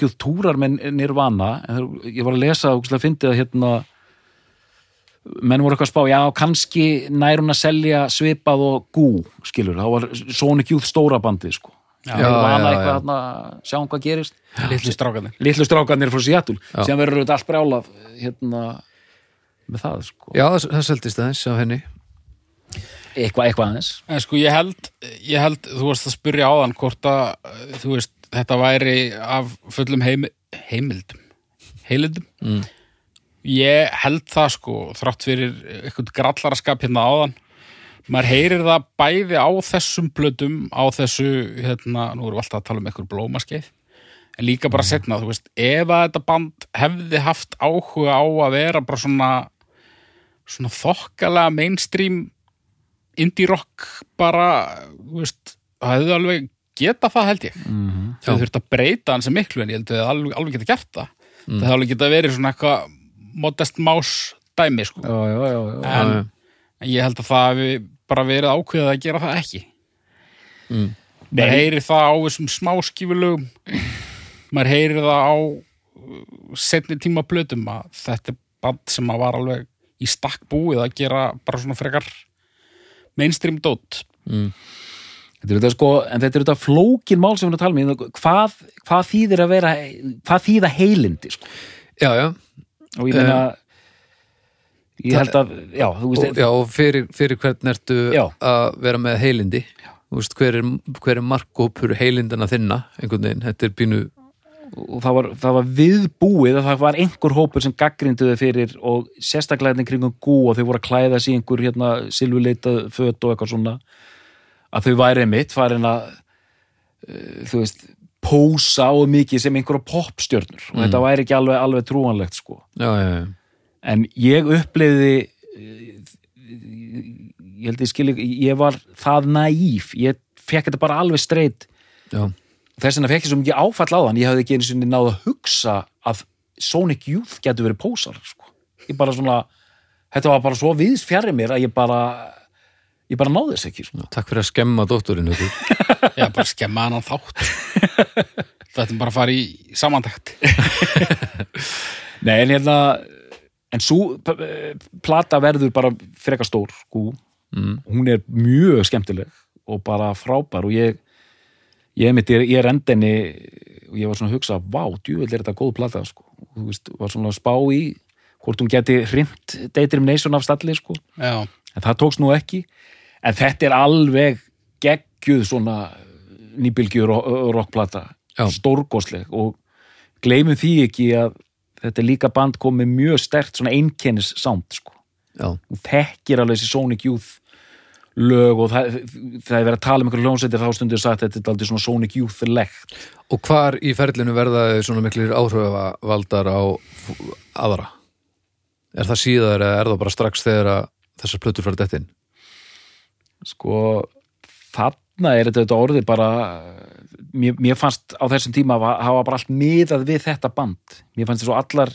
Youth túrar með Nirvana ég var að lesa og fyndi að hérna menn voru eitthvað að spá, já kannski nær hún að selja svipað og Gú skilur, þá var Sonic Youth stóra bandið sko Já, Nirvana já, já. eitthvað hérna, sjáum hvað gerist Litlu strákanir. litlu strákarnir frá Seattle Já. sem verður þetta allt brjálað hérna með það sko Já, það, það seldist aðeins af henni eitthvað, eitthvað aðeins En sko ég held, ég held, þú varst að spyrja áðan hvort að, þú veist, þetta væri af fullum heimi, heimildum, heilindum. Mm. Ég held það sko, þrátt fyrir eitthvað grallaraskap hérna áðan. Maður heyrir það bæði á þessum blödum, á þessu, hérna, nú erum við alltaf að tala um eitthvað blómaskeið, en líka bara setna, þú veist, ef að þetta band hefði haft áhuga á að vera bara svona, svona þokkalega mainstream indie rock bara, þú veist, það hefði alveg geta það held ég. mm Þau Já. þurft að breyta hann sem miklu en ég held að þau hefði alveg, alveg geta gert það. Það hefði alveg geta verið svona eitthvað modest más dæmi, sko. já, já, já, já. En, en ég held að það hefði bara verið ákveðið að gera það ekki. mm. Maður heyrir það á þessum smáskífulögum, maður heyrir það á uh, setni tíma blötum að þetta er band sem að var alveg í stakk búið að gera bara svona frekar mainstream dót. Mm. Þetta er þetta sko, en þetta er þetta flókin mál sem við erum að tala um hvað, hvað þýðir að vera hvað þýða heilindi sko? Já, já, og ég meina ég held að, já, þú veist og, já, og fyrir, fyrir hvern ertu Já. að vera með heilindi? Þú veist, hver er, hver er markkópur heilindana þinna einhvern veginn, þetta er bínu og það var, það var viðbúið að það var einhver hópur sem gaggrinduði fyrir og sérstaklega hérna kringum gú og þau voru að klæða í einhver hérna silfuleitað föt og eitthvað svona að þau væri mitt farin að uh, þú veist, pósa og mikið sem einhverja popstjörnur. Og þetta væri ekki alveg, alveg trúanlegt sko. Já, já, já, en ég upplifði eh, ég held ég skilji ég var það naíf. Ég fekk þetta bara alveg streit já, þess vegna fekk ég svo mikið áfall á þann. Ég hafði ekki einu sinni náð að hugsa að Sonic Youth getur verið pósar sko. ég bara svona þetta var bara svo viðs fjarrir mér að ég bara ég bara náði þess ekki sko. takk fyrir að skemma dótturinn. Já, bara skemma hann þátt Þetta er bara að fara í samantækt Nei, en hérna en svo plata verður bara frekar stór sko. Mm. hún er mjög skemmtileg og bara frábær og ég ég, mitt, ég, ég er endinni og ég var svona að hugsa, vá, djúvel er þetta góð plata sko. Og þú veist, var svona að spá í hvort hún geti hrimt Determination af stalli sko. Já, en það tókst nú ekki en þetta er alveg geggjuð svona nýbylgjur rockplata. Stórgóðsleg og gleymum því ekki að þetta líka band komið mjög stert svona einkennis sound sko. og þekkir alveg þessi Sonic Youth lög og það, það er verið að tala um einhverju hljónsveitir þá stundur sagt að þetta er aldrei svona Sonic Youth legt og hvar í ferlinu verða þau svona miklir áhrifavaldar á aðra? Er það síðar eða er það bara strax þegar þessar plötur fyrir dettin sko þarna er þetta, orðið bara mér, mér fannst á þessum tíma að hafa bara allt miðað við þetta band. Mér fannst þess að allar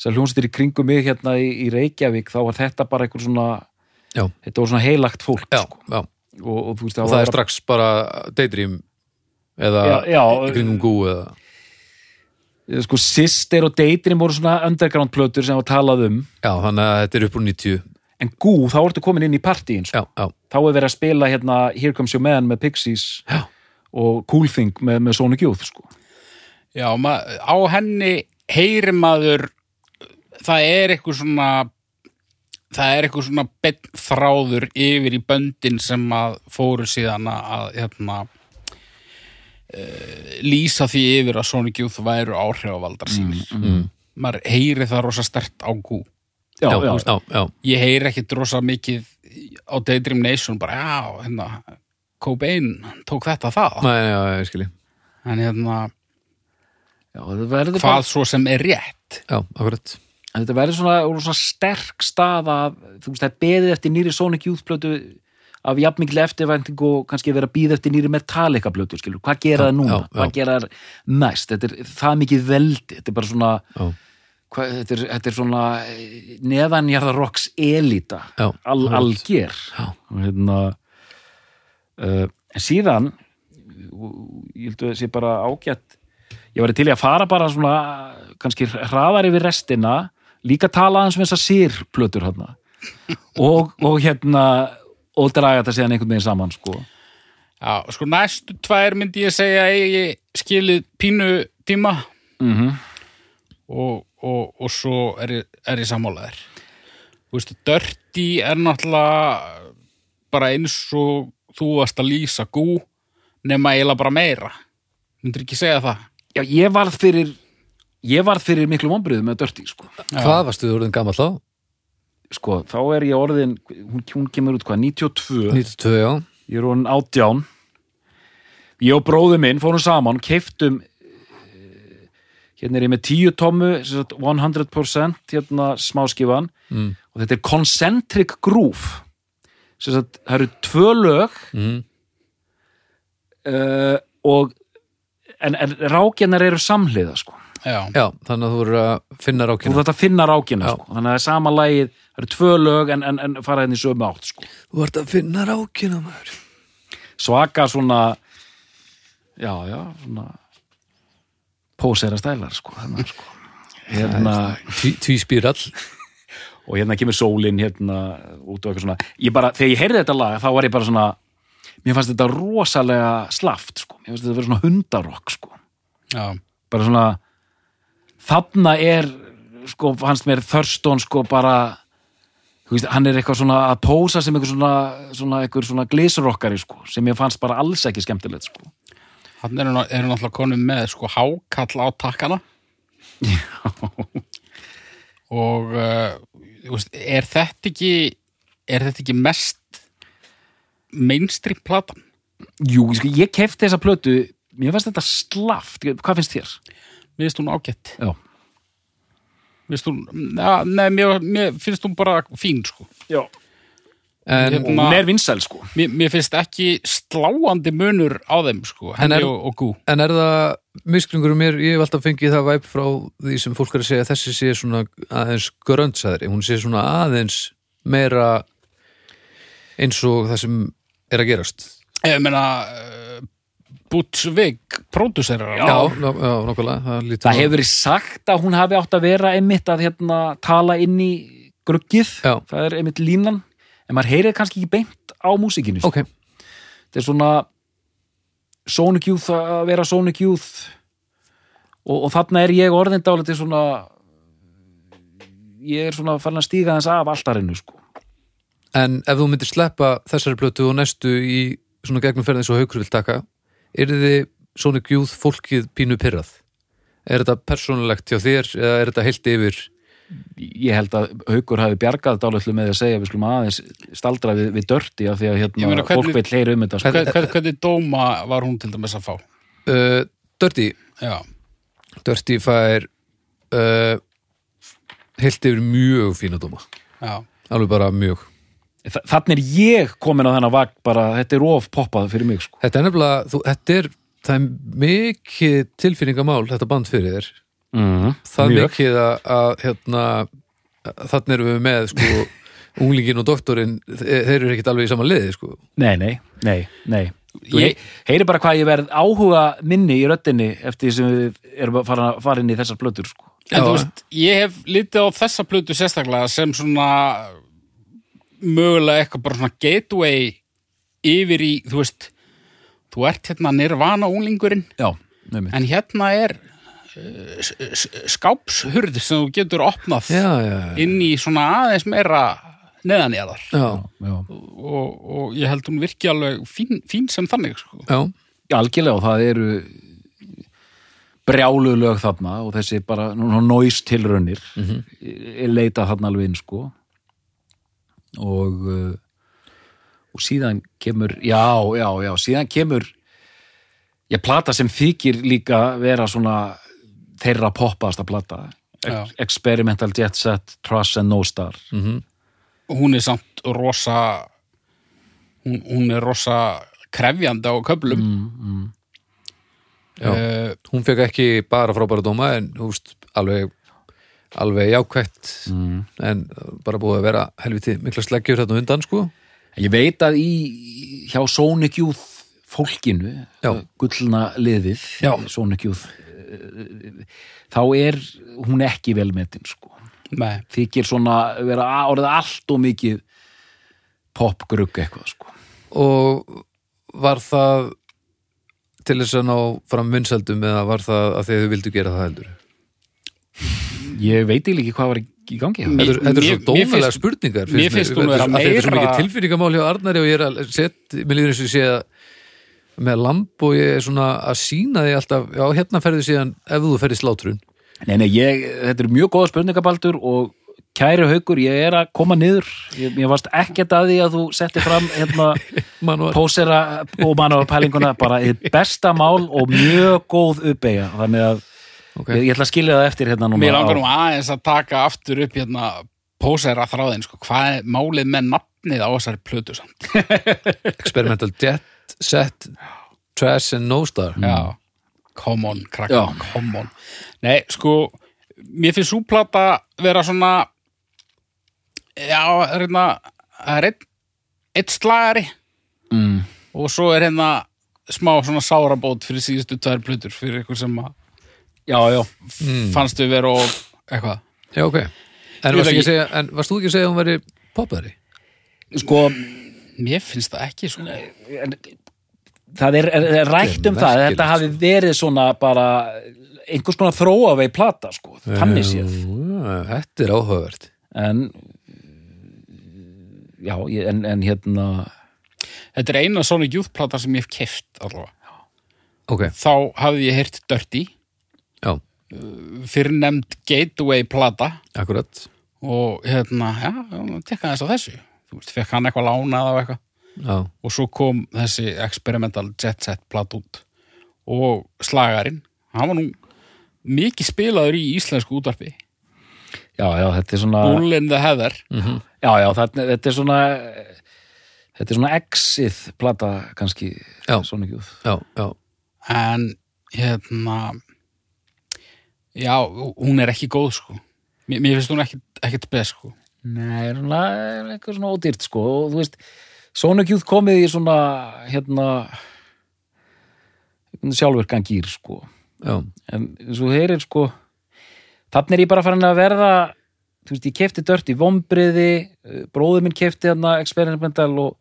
þessar hljónsveitir í kringum mig hérna í, í Reykjavík þá var þetta bara einhver svona já, þetta var svona heilagt fólk já, sko. já. Og, og veist og það er strax bara Daydream eða kringum gú eða sko Sister og Daydream voru svona underground plötur sem var talað um. Já, þannig að þetta er upp úr 90 en gú, þá ertu komin inn í partíin sko. já, já, þá er verið að spila hérna Here Comes Your Man með Pixies Já. og Cool Thing með, með Sonic Youth sko. já ma- á henni heyri maður það er eitthvað svona það er eitthvað svona beinn þráður yfir í böndin sem að fóru síðan að hérna uh, lýsa því yfir að Sonic Youth væru áhrifavaldar sínir mm. maður heyri það rosa stert á gú já, já, já, já, ég heyri ekkit rosa mikið á Daydream Nation bara já, hérna Cobain tók þetta það Nei, já, já, ég skilji en hérna, já þetta verður hvað svo sem er rétt. Já, akkurat. Bara, þetta verður svona, svona sterk stað að þú veist það er beðið eftir nýri Sonic Youth plötu af jafnmikli eftirvænting og kannski verið að býða eftir nýri Metallica plötu skilur, hvað gera það núna, já, já. hvað gera það næst? Þetta er það mikið veldi, þetta er bara svona já, hvað, þetta, er, þetta er svona eh, neðanjarðar rocks elita Já, al, akkurat. alger Já. og hérna uh, en síðan ég held að það sé bara ágætt ég var til í að fara bara svona kannski hraðar yfir restina líka tala aðeins um þessar sírplötur hérna og, og hérna og draga þetta síðan einhvern veginn saman sko. Já, sko næstu tvær myndi ég segja að ég skilið pínu tíma mm -hmm. Og, og, og svo er ég, er ég sammálaðir. Þú veist, Dirty er náttúrulega bara eins og þú varst að lýsa gú nema eiginlega bara meira. Myndir ekki segja það? Já, ég varð fyrir ég varð fyrir miklu vonbriðum með Dirty sko. Já. hvað varstu þú orðin gammal þá? sko, þá er ég orðin hún, hún kemur út hvað, 92 92, já, ég er orðin átján ég og bróður minn fórum saman keiftum hérna er ég með 10 tommu sem sagt 100% hérna smáskifan mm. og þetta er Concentric Groove sem sagt, það eru tvö lög Mm. uh, og en, en rákjarnar eru samhliða sko. Já. já, þannig að þú voru að finna þú rákina þarft að finna Já. sko. þannig að það er sama lagið, það eru tvö lög en, en, en fara henni í sömu átt sko. þú ert að finna rákina maður svaka svona já, já, svona pósera stælar sko, hérna, sko. hérna Tví, tvíspírall og hérna kemur sólin hérna út og eitthvað svona ég bara, þegar ég heyrði þetta lag þá var ég bara svona mér fannst þetta rosalega slaft sko. mér fannst þetta vera svona hundarokk sko. Bara svona þarna er sko, fannst mér Thurston sko bara veist, hann er eitthvað svona að pósa sem eitthvað svona, svona, svona glísrokkari sko, sem ég fannst bara alls ekki skemmtilegt sko. Hann eru, ná- eru náttúrulega konum með sko hákall á takkana og uh, er þetta ekki er þetta ekki mest mainstream platan? Jú, sko, ég kefti þessa plötu mér fannst þetta slaft, hvað finnst þér? Mér finnst hún ágætt Já, Mér finnst hún, ja, nei, mér, mér finnst hún bara fín sko já. En, Hérna- hún er vinsæl sko. Mér, mér finnst ekki sláandi munur á þeim sko, En er- henni og, og gú en er það misklingur um mér, ég hef alltaf fengið það væp frá því sem fólk er að segja þessi sé svona aðeins gröntsæðri. Hún sé svona aðeins meira eins og það sem er að gerast. Ég meina uh, Bútsvig pródúserar já, já, já nokkulega það, hefur verið sagt að hún hafi átt að vera einmitt að hérna tala inn í gruggið, Já. það er einmitt línan en maður heyrið kannski ekki beint á músikinu sko. ok, þetta er svona Sonic Youth að vera Sonic Youth og, og þarna er ég orðin dálítið svona ég er svona farin að stíga þess af alltarinu sko. en ef þú myndir sleppa þessari plötu og næstu í svona gegnumferð eins og haukur vil taka er þið Sonic Youth fólkið pínu pyrrað er þetta persónulegt hjá þér eða er þetta heilt yfir ég held að Haukur hafi bjargað dálítið með að segja við skulum aðeins staldra við, við dörti af því að hérna, meina, hvernig- fólk vil heyra um þetta sko. Hvern, hvern, hvernig dóma var hún til dæmis að fá? Uh, Dirty, já, Dirty fær uh, heilt yfir mjög fína dóma. Já, alveg bara mjög. Þa- Þannig er ég komin á þennan vagn bara, þetta er of poppað fyrir mig sko. þetta er nefnilega, þú, þetta er það er mikið tilfinningamál þetta band fyrir þér mm, það mikið að, að hérna, þannig erum við með sko, unglingin og doktorinn þe- þeir eru ekkert alveg í sama liði sko. Nei, nei, nei, nei. Ég- heyri bara hvað ég verð áhuga minni í röddinni eftir því sem við erum að fara, fara inn í þessar blötur sko. en þú veist ég hef litið á þessa plötu sérstaklega sem svona mögulega eitthvað bara svona gateway yfir í, þú veist þú ert hérna nirvana unglingurinn. Já, en hérna er skápshurð sem þú getur opnað já, já, já, inn í svona aðeins meira neðanjarðar já, Já, og, og ég held hún virki alveg fín, fín sem þannig sko. já. Já, algjörlega og það eru brjálu lög þarna og þessi bara nóist tilraunir mm -hmm. leita þarna alveg inn sko og uh, og síðan kemur já, já, já, síðan kemur ég plata sem þykir líka vera svona þeirra poppaðasta. Ex Experimental Jet Set, Trust and No Star og hún er samt rosa hún, hún er rosa krefjandi á köflum mm, Já. uh, hún fekk ekki bara frábæra dóma en húst, alveg alveg jákvætt mm. en bara búið að vera helviti mikla sleggjur hérna undan sko Ég veit að í hjá Sonic Youth fólkinu, gullna liðið. Sonic Youth þá er hún ekki velmetin sko. nei, Þykir svona vera orðið allt og mikið popgrugg eitthvað sko. og var það til þess að ná fram vinsældum eða var það að þið vildu gera það heldur Ég veit ekki hvað var í gangi Þetta er- þetta er svo dónalega spurningar mér finnst hún mér. vera því Þetta er svo meira- mikið tilfinningamál hjá Arnari og ég er að set, mér líður eins og ég sé að með lamb og ég er svona að sína því alltaf, já hérna ferði síðan ef þú ferði slátrun Nei, nei, ég, þetta er mjög góða spurningabaldur og kæri haukur, ég er að koma niður. Ég, ég varst ekkert að því að þú setti fram hérna pósera og manuál pælinguna. Bara besta mál og mjög góð uppeyja. Þannig að Ok. ég, ég ætla að skilja það eftir hérna núna mér langar nú aðeins að taka aftur upp hérna pósera þráðin sko. hvað er málið með nafnið á þessari plötu samt? Experimental Jet Set Trash and No Star já, come on, Já. krakka, come on nei, sko mér finnst súplata vera svona já, hérna það er einn eitt slagari mm, og svo er hérna smá svona sárabót fyrir síðustu tvær plötur fyrir ykkur sem að já, já, Mm. fannst við vera og eitthvað Já, ok En varst, ekki ekki. að segja, en varst þú ekki að segja að hún veri popari? sko mér finnst það ekki sko. En, það er, er, er rætt um það að þetta hafi verið svona bara einhvers konar þróavei plata sko, þannig séð. Þetta er áhugavert. En já, ég- en, en hérna þetta er eina Sonic Youth plata sem ég hef keft allavega. Ok, þá hafði ég heyrt Dirty. Já, fyrir nefnd Gateway plata. Akkurat. Og hérna, já, tekka þess á þessu þú veist, fekk hann eitthvað lánað og eitthvað. Já, og svo kom þessi Experimental Jet Set plat út. Og slagarinn hann var nú mikið spilaður í íslensku útvarpi. Já, já, þetta er svona Bull in the Heather. Já, já, þetta, þetta er svona þetta er svona exið plata kannski Já. Sonic Youth já, já, en hérna já, hún er ekki góð sko. Mér, mér finnst hún ekkit, ekkit best sko Nei, svona, eitthvað svona ódýrt sko. Og þú veist, Sonic Youth komið í svona hérna sjálfurkan gýr sko. Já, en og heyrir sko þannig er ég bara farin að verða þú veist, ég kefti dört í vombriði bróður minn kefti hérna experimental og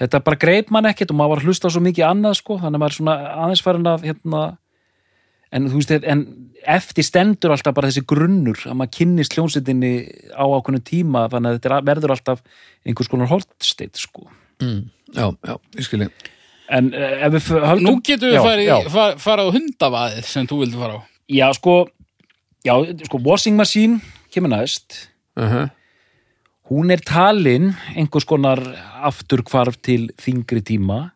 þetta bara greip mann ekkert og maður var hlusta svo mikið annað sko. Þannig að maður er svona aðeins farin að hérna en þú veist, en eftir stendur alltaf bara þessi grunnur að maður kynnist hljónsettinni á ákveðnu tíma þannig að þetta er- verður alltaf einhvers konar holtsteit sko mm, já, já, ég skilji en uh, ef við höldum nú getum við Já, farið, já. far, farið á hundavaðið sem þú vildi fara á Já, sko, já, sko, washing machine kemur næst. uh -huh. Hún er talin einhvers konar afturkvarf til þingri tíma.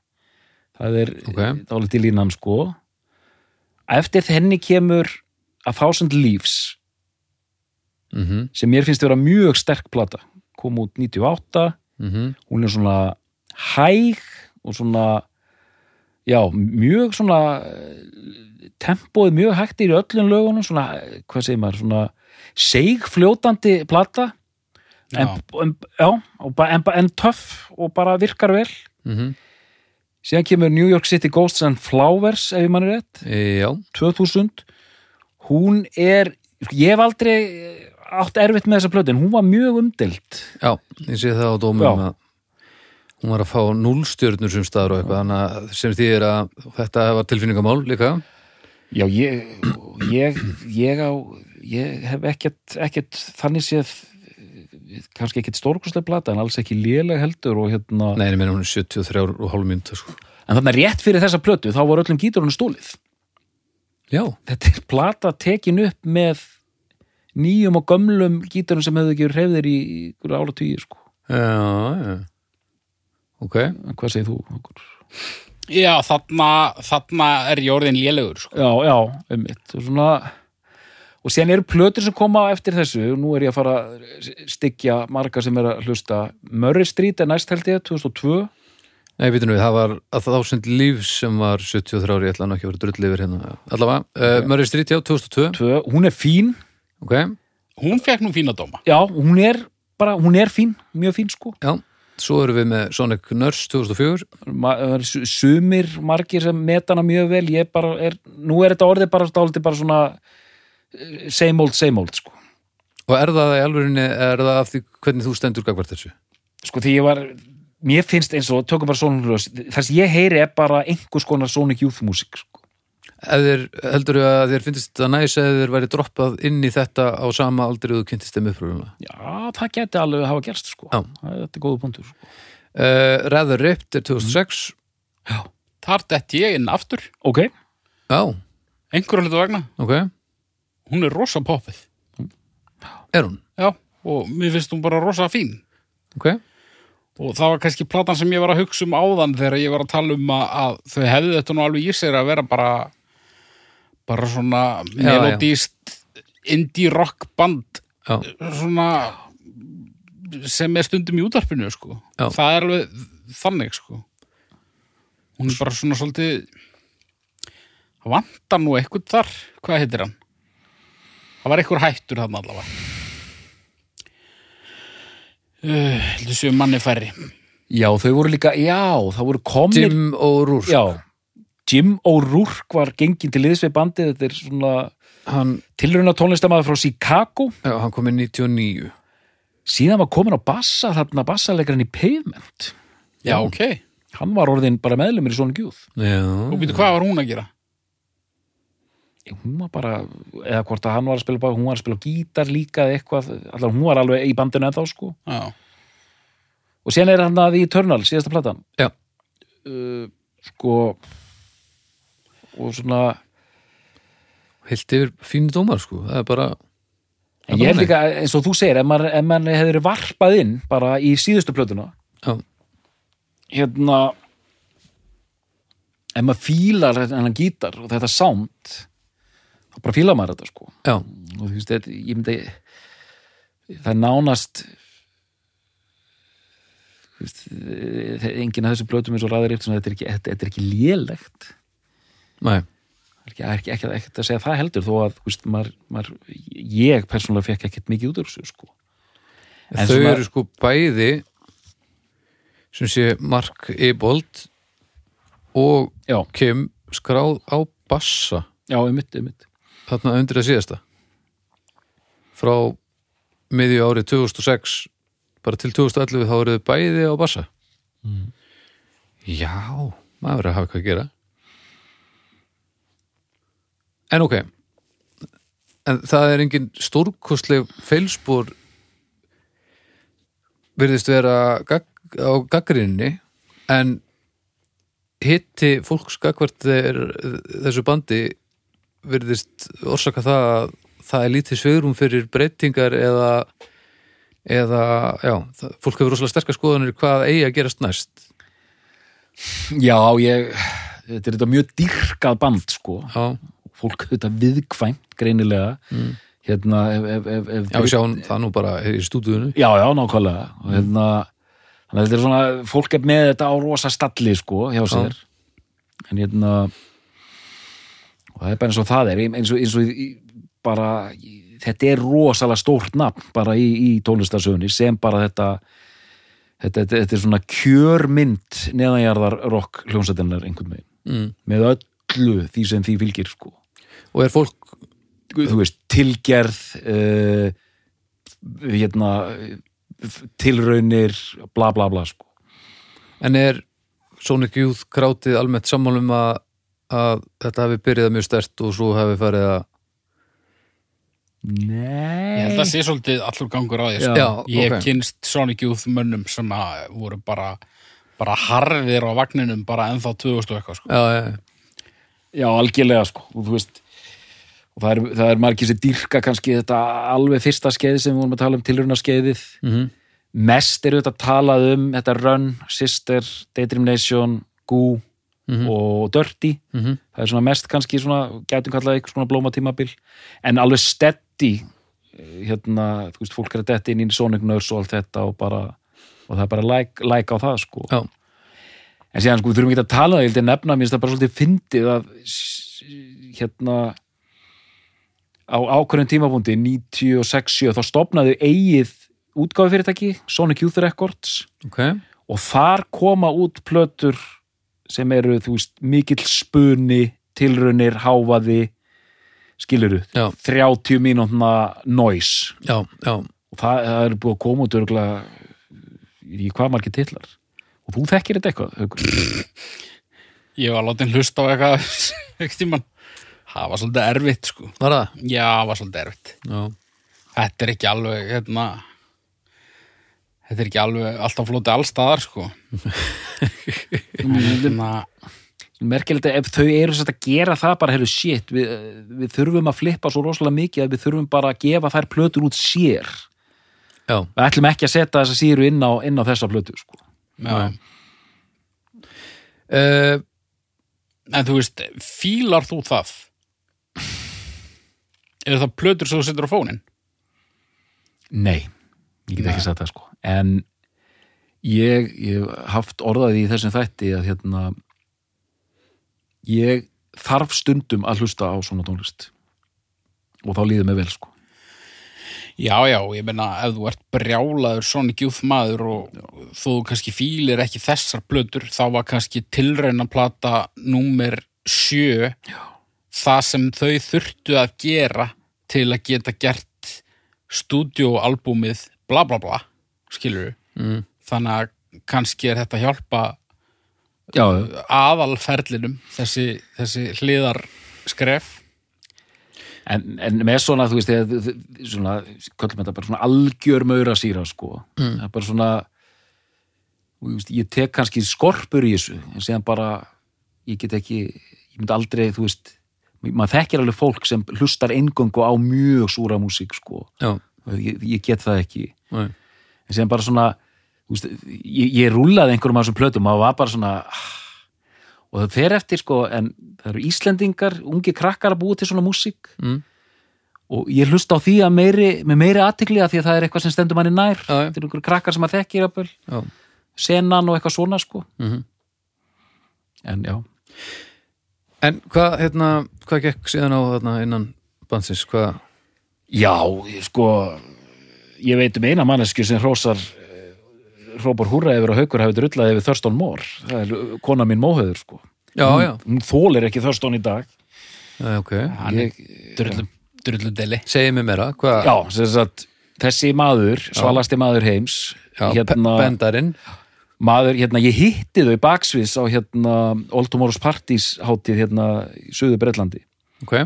Það er Ok. okay. dálítið línan, sko. Eftir henni kemur A Thousand Leaves, Mm sem mér finnst vera mjög sterk plata. Kom út 98, -hmm. hún er svona hæg og svona, já, mjög svona eh, tempóið mjög hægt í öllum lögunum, svona, eh, hvað segir maður, svona seigfljótandi plata. En, en, en, en töff og bara virkar vel. Mm síðan kemur New York City Ghosts and Flowers ef ég manni rétt, já, 2000 hún er ég hef aldrei átt erfitt með þessa plötu en hún var mjög umdelt já, ég sé það á dómum Já. að hún var að fá núlstjörnur sem staður og eitthvað, þannig að sem því er að þetta var tilfinningamál líka. Já, ég ég, ég á ég hef ekkert, ekkert þannig séð kannski ekkert stórkostlega plata en alls ekki léleg heldur og hérna nei, ég meina hún er 73 og hálf mínútu sko. en þannig að rétt fyrir þessa plötu þá var öllum gíturunum stólið já, þetta er plata tekin upp með nýjum og gömlum gíturum sem hefðu ekki reyðir í ára tíu sko. já, já ok, En hvað segir þú? Okkur? já þarna, þarna er ég orðin lélegur sko. Já, já, um mitt og svona og síðan eru plötur sem koma á eftir þessu. Og nú er ég að fara að styggja marga sem er að hlusta. Murray Street er næst held ég, 2002 nei, býtum við, það var að þá send líf sem var 73 ári, ég ætla nú ekki að vera drull yfir hérna. Allavega, uh, Murray Street, já, 2002 Tvö. hún er fín, ok, hún fekk nú fína dóma. Já, hún er bara, hún er fín, mjög fín sko. Já svo erum við með Sonic Nurse 2004 Ma, það eru su- sumir margir sem meta hana mjög vel. Ég bara er, nú er þetta orðið bara stáldi bara svona same old, same old sko og er það í alvörinni, er það af því hvernig þú stendur gagvart þessu? sko því ég var mér finnst eins og, tökum bara Sonic Youth það sem ég heyri er bara einhvers konar Sonic Youth músík sko. Ef þér, heldur að þér finnst þetta næs eða þér væri droppað inn í þetta á sama aldrei og þú kynntist þeim uppröðuna já, það geti alveg að hafa gerst sko. Já. Það er- þetta er góða punktur sko. uh, Rather Ripped er 2006 þar detti ég inn aftur ok, Já, einhverju hlutu vegna, ok, hún er rosa poppið. Er hún? Já, og mér finnst hún bara rosa fín. Ok, og það var kannski platan sem ég var að hugsa um áðan þegar ég var að tala um að, þau hefðu þetta nú alveg í sér að vera bara bara svona Já, melodíst indie rock band já, svona sem er stundum í útarpinu sko. Já. það er alveg þannig sko. hún er bara svona svolítið það vantar nú eitthvað þar. Hvað heitir hann það var eitthvað hættur þarna allavega. Uh, heldur séu manni færri. Já þau voru líka já, það voru komnir Jim O'Rourke já, Jim O'Rourke var gengin til liðs við bandið þetta er svona hann, tilrauna tónlistamæður frá Chicago. Já, hann kom í 99 síðan var komin á bassa þarna bassalegarinn í Pavement. Já, ok, hann var orðin bara meðlumir í Sonic Youth Já, og býtu hvað var hún að gera hún var bara, eða hvort að hann var að spila bara, hún var að spila gítar líka eða eitthvað, allar hún var alveg í bandinu ennþá sko. Já, og síðan er hann að í Eternal, síðasta platan. Já. uh, sko og svona heilt yfir fínu dómar sko, það er bara en ég er líka, eins og þú segir, ef ef maður hefur varpað inn bara í síðustu plötuna Já, hérna ef maður fílar hennan gítar og þetta sound þá bara fílar maður þetta sko. Já, og þú veist, þetta, ég myndi það er nánast þú veist, enginn af þessu blötum eins og ræður eftir þetta er ekki, þetta, er ekki lélegt. Nei, ekki, ekki, ekki, ekki að segja það heldur þó að veist, maður, maður, ég persónulega fekk ekkert mikið út úr þessu sko. En þau svona- eru sko bæði sem sé Mark Ebold og já, Kim skráð á bassa. Já, einmitt, einmitt þarna undir að síðasta. Frá miðju árið 2006 bara til 2011 þá eru þau bæði á bassa. Já maður verður að hafa hvað að gera. En ok. En það er engin stórkostleg feilspor virðist vera gag, á gaggrinni en hitti fólks gagvart þessu bandi virðist orsaka það að það er lítið svegrum fyrir breytingar eða eða, já, það, fólk hefur rosalega sterkar skoðanir hvað eigi að gerast næst. Já, ég, þetta er þetta mjög dýrkað band sko, já, fólk þetta viðkvæmt greinilega. Hérna, ef, ef, ef, ef já við sjáum það nú bara í stúdíunum Já, já, nákvæmlega. Og hérna, þannig að þetta er svona fólk er með þetta á rosa stalli sko, hjá sér. En hérna og það er bara eins og það er eins og, eins og bara þetta er rosalega stórt nafn bara í, í tónlistarsögunni sem bara þetta þetta, þetta, þetta er svona kjörmynd neðanjarðar rock hljónsættinnar einhvern veginn, mm. með öllu því sem því fylgir sko og er fólk þú veist, tilgerð uh, hérna tilraunir, bla bla bla sko. en er Sonic Youth krátið almennt sammálum að, að þetta hafi byrjað mjög stert og svo hafi farið að Nei Ég held að sé svolítið allur gangur á því sko. Já, Ég hef ok. kynst Sonic Youth mönnum sem að voru bara bara harðir á vagninum bara ennþá 2000 og eitthvað sko. já, já, Já, algjörlega sko og þú veist og það er, það er margir sem dýrka kannski þetta alveg fyrsta skeiði sem við vorum að tala um tilrauna skeiðið mm mest eru þetta talað um þetta Run, Sister, Daydream Nation Goo og Dirty. Mhm. það er svona mest kannski svona, gætum kallað eitthvað svona blóma tímabil en alveg steady eh, hérna, þú veist, fólk er að detti inn í Sonic Nurse og allt þetta og bara og það er bara like, like á það sko. Já, en síðan sko, við þurfum ekki að tala um það, ég held að nefna mér finnst það bara svolítið fyndið að hérna á ákveðin tímapunkti 96-7 þá stopnaðu eigið útgáfi fyrirtæki, Sonic Youth Records. Ok. Og þar koma út plötur sem eru, þú veist, mikill spuni, tilraunir, hávaði skiluru, Já. 30 mínútna noise já, já, og það, það er búið að koma út örgulega í hvað margir titlar og þú þekkir þetta eitthvað Haukur? Ég var látið hlusta á eitthvað eitthvað tímann Það var svolítið erfitt sko. var það? Já, það var svolítið erfitt já, Þetta er ekki alveg hérna Þetta er ekki alveg alltaf flótið allstaðar sko. hérna, merkilegt að ef þau eru sett að gera það bara, heyrðu, shit, við, við þurfum að flippa svo rosalega mikið að við þurfum bara að gefa þær plötur út sér já, við ætlum ekki að setja þessa síru inn á, inn á þessa plötu sko. já. Uh, En þú veist, fílar þú það? Er það plötur sem þú setur á fónin? nei, ég get ekki sagt það sko. En ég, ég hef haft orðaði í þessum þætti að hérna ég þarf stundum að hlusta á svona tónlist og þá líður mig vel sko. Já, já, ég meina ef þú ert brjálaður Sonic Youth maður og þú kannski fílir ekki þessar plötur þá var kannski tilrauna plata númer sjö já. það sem þau þurftu að gera til að geta gert stúdíóalbúmið bla bla bla, skilur mm, þannig að kannski er þetta hjálpa já, aðalferlinum þessi, þessi hliðar skref En, en með svona, þú veist, eða, svona, kvöldum þetta bara svona algjör maura síra, sko. Mm. Það er bara svona, veist, ég tek kannski skorpur í þessu, en séðan bara, ég get ekki, ég myndi aldrei, þú veist, maður þekkir alveg fólk sem hlustar eingöngu á mjög súra músík, sko. Ég, ég get það ekki. nei, En séðan bara svona, veist, ég, ég rúlaði einhverjum af þessum plötum, maður var bara svona, ah, og það fer eftir, sko, en það eru Íslendingar, ungi krakkar að búa til svona músík. Mm, og ég hlusta á því að meiri, með meiri aðtikli að því að það er eitthvað sem stendur manni nær. Þetta er einhverjum krakkar sem að þekki já, senan og eitthvað svona sko. Mhm. en já, En hvað, hérna, hvað gekk síðan á þarna innan bandsins? Hvað, já, sko ég veit um eina mannesku sem hrósar eh, hrópar húrra yfir að haukur hafi drullað yfir Thurston Moore það er uh, kona mín móhauður sko. Já, já, hún þólir ekki Thurston í dag. Já, ok. Hann er drullu, drullu deli. Segið mér meira, hvað, já, sagt, þessi maður svalasti maður heims hérna, bendarinn, maður, hérna, ég hitti þau baksviðs á hérna Old Tomorrow's Parties hátíð hérna í Suður Breitlandi ok,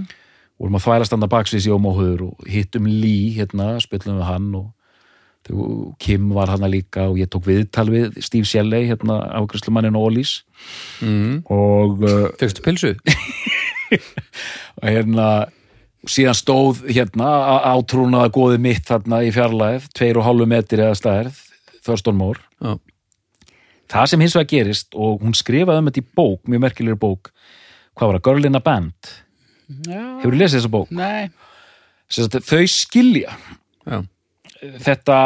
vorum að þvælast andan baksviðs í ómóhuður og hittum Lee hérna, spillum við hann og Kim var hann líka og ég tók viðtal við Steve Shelley hérna afgræslumannin og Ólís mm. og uh, fegstu pilsu? og hérna síðan stóð hérna átrúnaða góði mitt þarna í fjarlæð tveir og hálfu metri eða stærð Thurston Moore Já, það sem hins vegar gerist og hún skrifaði um þetta í bók, mjög merkilegur bók hvað var það, Girl in a Band Hefur lesið þessa bók? Nei. Þau skilja já, þetta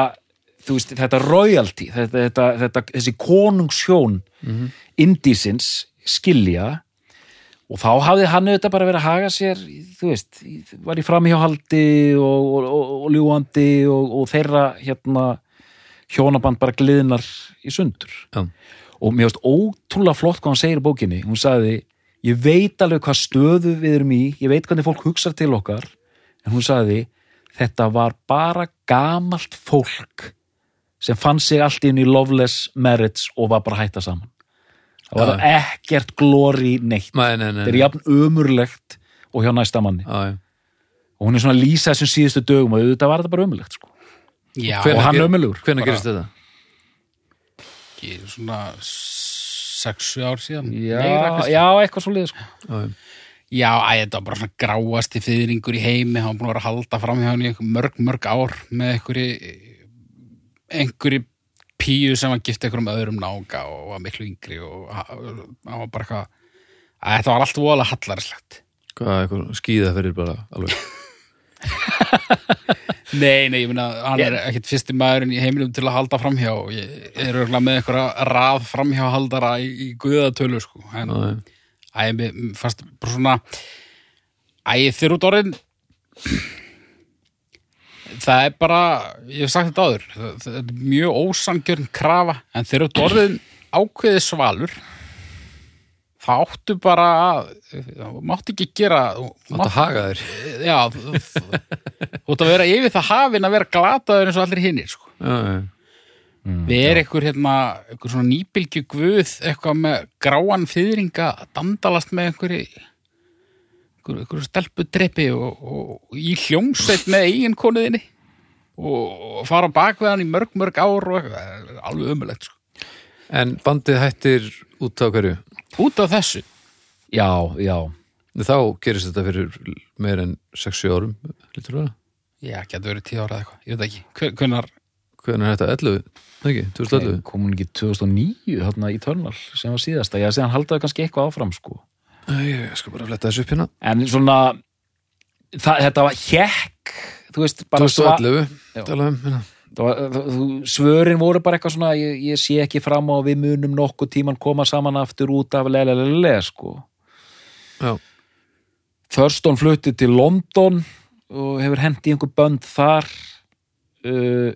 þú veist, þetta royalty þetta, þetta, þetta, þessi konungshjón Mhm. indísins skilja og þá hafði hann auðvitað bara verið að haga sér þú veist, var í framhjáhaldi og, og, og, og ljúandi og, og þeirra hérna hjónaband bara gliðnar í sundur já, og mér finnst ótrúlega flott hvað hann segir í bókinni hún sagði, ég veit alveg hvað stöðu við erum í, ég veit hvernig fólk hugsar til okkar, en hún sagði þetta var bara gamalt fólk sem fann sig allt inn í loveless marriage og var bara hætta saman. Það var ekkert glóri neitt. Nei, nei, nei, þetta er jafn ömurlegt og hjá næsta manni. Já, já. og hún er svona að lýsa þessum síðustu dögum og auðvitað var þetta bara ömurlegt sko. Já, og hann ömurlegur. Hvenær Bara- gerist þetta? ekki svona sexu ár síðan. já, Meira já, eitthvað svo liður sko. Já, æ, þetta var bara svona gráasti fyrringur í heimi, hann var búin að vera að halda fram hjá hann í mörg, mörg ár með einhverju einhverju píu sem hann gifti einhverjum öðrum nága og var miklu yngri og hann var bara eitthvað að þetta var allt voðalega hallarislegt Hvað, eitthvað skýða fyrir bara alveg Nei, nei, ég meina, hann er ekkit fyrsti maðurinn í heiminum til að halda framhjá ég er örgulega með einhverja rað framhjá haldara í, í guðatölu sko. en mér mér fannst bara svona Æ, þeir út orðin Það er bara ég hef sagt þetta áður það, það er mjög ósangjörn krafa en þeir út orðin ákveði svalur það áttu bara mátti ekki gera þú Átt að haga þér já þú þú átt að vera yfir það hafin að vera glataður eins og allir hinnir sko. Já, já, við erum einhver hérna einhver svona nýbylgju guð eitthvað með gráan fyrringa dandalast með einhverju einhverju, einhverju stelpu drepi og, og, og í hljómsveit með eigin konuðinni og, og fara bak við hann í mörg mörg ár og alveg ömulegt sko. En bandið hættir út á hverju? Út af þessu já, já Þá gerist þetta fyrir meir en 6-7 árum lítur það? já, getur verið tíu ára eða eitthvað, ég veit ekki Hver- hvenær, Hvernig er þetta 11? Ekki, 2011? kom hún ekki 2009 þarna í Törnal sem var síðasta, já, síðan haldaði kannski eitthvað áfram sko. Æ, Ég skal bara fletta þessu upp hérna en svona það, þetta var hjekk þú veist, bara sva- 2011, Já. tala um hérna. Það var, það, svörin voru bara eitthvað svona ég, ég sé ekki fram á að við munum nokkuð tíman koma saman aftur út af lelelele sko. Já, Thurston flutti til London og hefur hendi einhver bönd þar. Uh,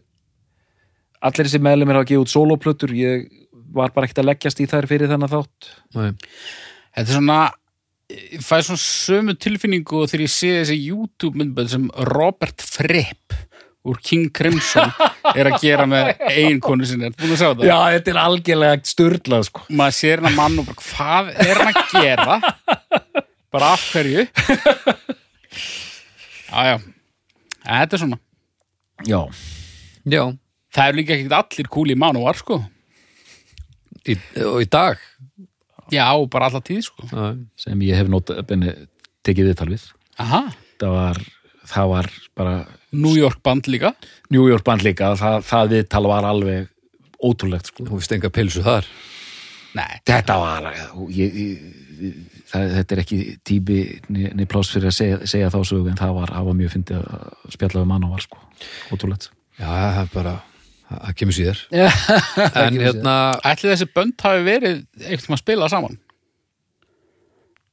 allir þessi meðlumir hafa gefið út soloplötur ég var bara ekkert að leggjast í þær fyrir þennan þátt. Næ, þetta er svona ég fæ svona sömu tilfinningu og þegar ég sé þessi YouTube myndbönd sem Robert Fripp úr King Crimson er að gera með eiginkonu sinni, er búin að sjá það? Já, þetta er algjörlega styrlað sko. Maður sér hann að mann og bara hvað er hann að gera? Bara af hverju? Já já. Þetta er svona. Já, já. Það er líka ekkert allir kúli manúar sko. Í, Og í dag? Já bara alla tíð sko. Já, sem ég hef nót benni, tekið viðtal við. Aha. Það var, það var bara New York band líka? New York band líka, það, það viðtal var alveg ótrúlegt sko. Þú veist enga pilsu þar? Nei. Þetta var ég, ég, það, þetta er ekki tími niður pláss fyrir að segja, segja þá sögu en það var, var mjög fyndið að spjalla við mann og var sko. Ótrúlegt. Já, það er bara það kemur síðar. Það en kemur hérna Ætli þessi bönd hafi verið tímann að spila saman?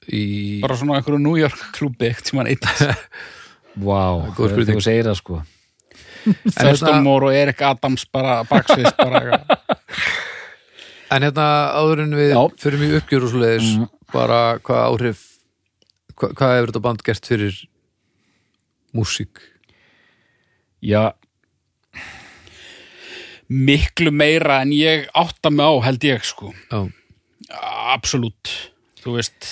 Í, bara svona einhverju New York klubbi tímann eitt Vá, þú segir það sko. Thurston Moore og Erik Adams bara baksvið bara en hérna áður en við Já. fyrir mjög uppgjör og svoleiðis bara hvað áhrif hva, hvað hefur þetta band gert fyrir músík? Já, miklu meira en ég átta mig á held ég sko. Já, absolutt, þú veist.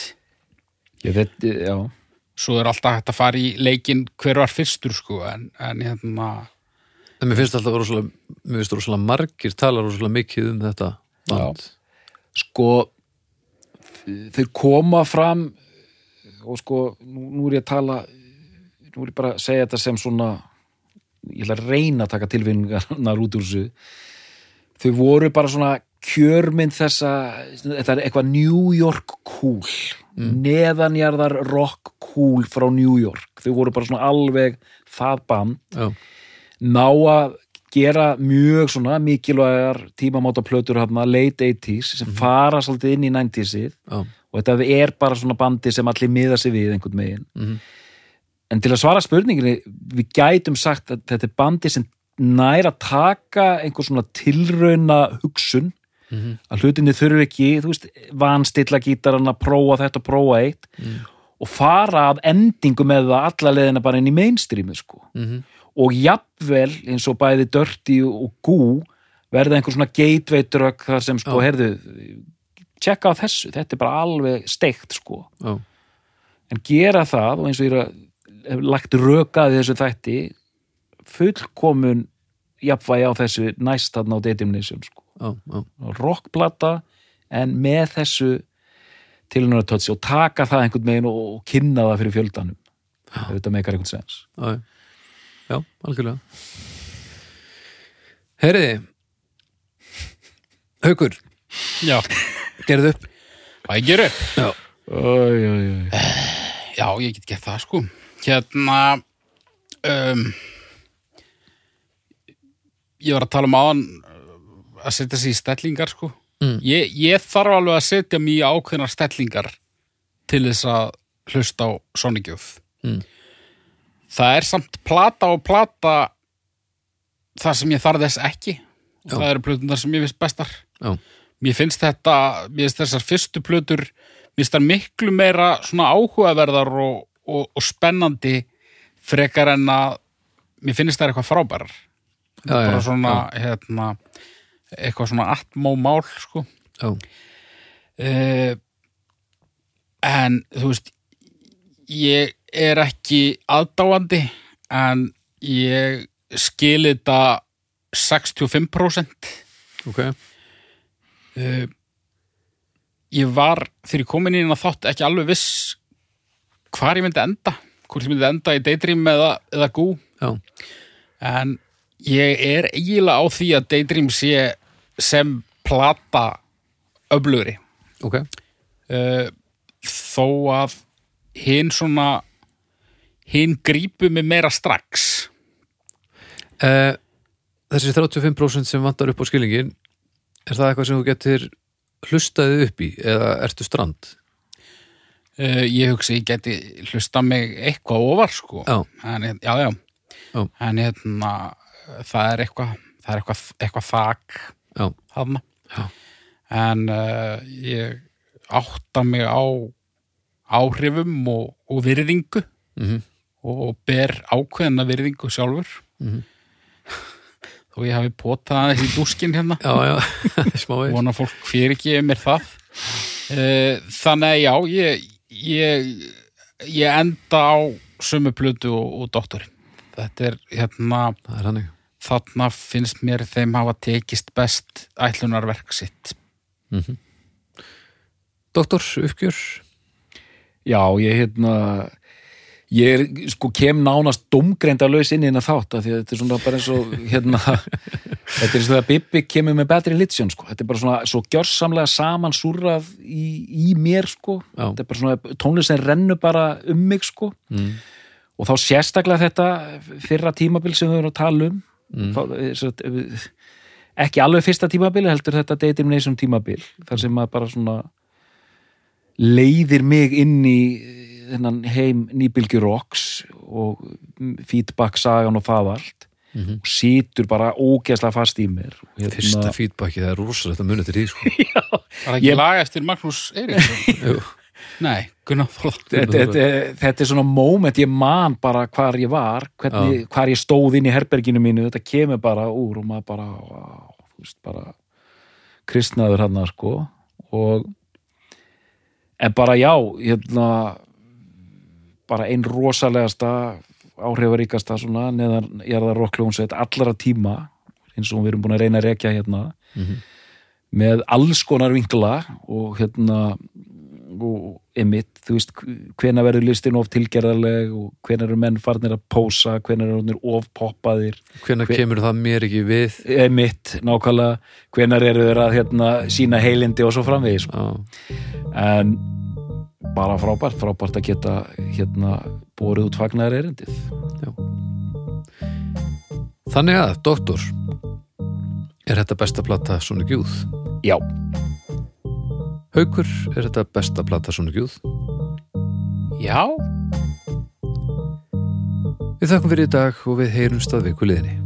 Ég veit, já svo er alltaf hægt að fara í leikin hver var fyrstur sko en, en hérna en mér finnst alltaf rosalega mér finnst rosalega margir tala rosalega mikið um þetta band sko þeir koma fram og sko, nú, nú er ég að tala nú er ég bara að segja þetta sem svona ég ætla að reyna að taka tilfinningarnar út úr þessu. Þau voru bara svona kjörmynd þessa þetta er eitthvað New York cool neðanjarðar rock cool frá New York. Þau voru bara svona alveg það band. Já, ná að gera mjög svona mikilvægar tímamáta plötur hérna, late 80s sem fara svolítið inn í 90sið já, og þetta er bara svona bandi sem allir miða sig við einhvern megin Mhm. en til að svara spurninginni við gætum sagt að þetta er bandi sem nær að taka einhver svona tilrauna hugsun Mhm. að hlutinni þurfi ekki, veist vanstilla gítarana, prófa þetta, prófa eitt og fara að endingu með það alla leðina bara inn í mainstreami sko Mhm. og jafnvel eins og bæði Dirty og Gú verða einhver svona gateway drug þar sem sko, Já. heyrðu tjekka á þessu, þetta er bara alveg steikt sko, já, en gera það og eins og ég er að hef lagt rökaði þessu þætti fullkomun jafnvægi á þessu næst þarna á Nation sko, rockplata en með þessu tilhörnatötsi og taka það einhvern megin og, og kynna það fyrir fjöldanum. Ef þetta meikar einhvern sens. Já, já, algjörlega. Heyriði Haukur, já, gerðu upp. Hvað ég gerir Já, Æj, æj, æj. já, ég get gert það sko. Hérna um, ég var að tala um áðan uh, að setja sig í stellingar sko. Mm. ég, ég þarf alveg að setja mig í ákveðnar stellingar til þess að hlusta á Sonic Youth Mm. það er samt plata og plata þar sem ég þarf þess ekki. Og Já. það eru plötunar sem ég finnst bestar. Já, mér finnst þetta, mér finnst þessar fyrstu plötur, mér finnst það miklu meira svona áhugaverðar og, og, og spennandi frekar en að mér finnst það eitthvað frábærar. Já, bara já, svona, hérna eitthvað svona atmómál sko. Já, uh, en þú veist ég er ekki aðdáandi en ég skil þetta 65% ok. Uh, ég var þegar ég kom inn í hérna þátt ekki alveg viss hvar ég myndi enda hvort ég myndi enda í Daydream eða, eða Gú Já, en ég er eiginlega á því að Daydream sé sem plata öflugri ok uh, þó að hinn svona hinn grípu mig meira strax uh, Þessi 35% sem vantar upp á skilingin er það eitthvað sem þú getur hlustaðið upp í eða ertu strand? uh, ég hugsi ég geti hlusta mig eitthvað ofar sko Já, en, já, já. Já. en hérna það er eitthvað það er eitthvað, eitthvað þak Já. en uh, ég átta mig á áhrifum og, og virðingu. Mhm, og ber ákveðina virðingu sjálfur. Mhm. þó ég hafi potað í dúskin hérna. Vona fólk fyrir ekki mér það. Eh, þannig að já ég, ég, ég enda á sömu plötu og, og doktorinn þetta er hérna Það er hannig þarna finnst mér þeim hafa tekist best ætlunarverk sitt. Doktor, uppgjör? Já, ég hérna ég er, sko kem nánast domgreinda laus inn í hérna þátt af því að þetta er svona bara eins og hérna þetta er eins og það að Bibbi kemur með Bad Religion sko, þetta er bara svona svo gjörsamlega saman súrrað í, í mér sko, Já. þetta er bara svona tónlist sem rennur bara um mig sko. Mm. og þá sérstaklega þetta fyrra tímabil sem við erum að tala um Mm. þá, eh, eh, ekki alveg fyrsta tímabili heldur þetta determination tímabil þar sem maður bara svona leiðir mig inn í þennan heim nýbylgi rocks og feedback sagan og það allt Mhm. og situr bara ógeðslega fast í mér Og hérna- Fyrsta feedbacki, það er rosalegt að muni til því sko. Var ekki Ég- lag eftir Magnús Eiríksson? Jú. Nei, þetta, þetta, þetta er svona moment, ég man bara hvar ég var, hvernig, hvar ég stóð inn í herberginu mínu, þetta kemur bara úr og maður bara, wow, veist, bara kristnaður hann sko og en bara já, hérna bara ein rosalegasta áhrifaríkasta svona neðan jarðar rockljónsveit allra tíma eins og við erum búin að reyna að rekja hérna Mhm. með alls konar vinkla og hérna og emitt, þú veist hvena verður listin of tilgerðarleg og hvena eru menn farnir að pósa hvena eru orðnir of poppaðir? Hvenær Hve- kemur það mér ekki við? Emitt, nákvæmlega. Hvenar eru þeir að hérna, sína heilindi og svo framvegis? Já, en bara frábært, frábært að geta hérna borið út fagnar erindið. Þannig að, doktor Er þetta besta plata svona gjúð? já, Haukur, er þetta besta plata svona gjúð? Já, Við þakkum fyrir í dag og við heyrumst að viku liðinni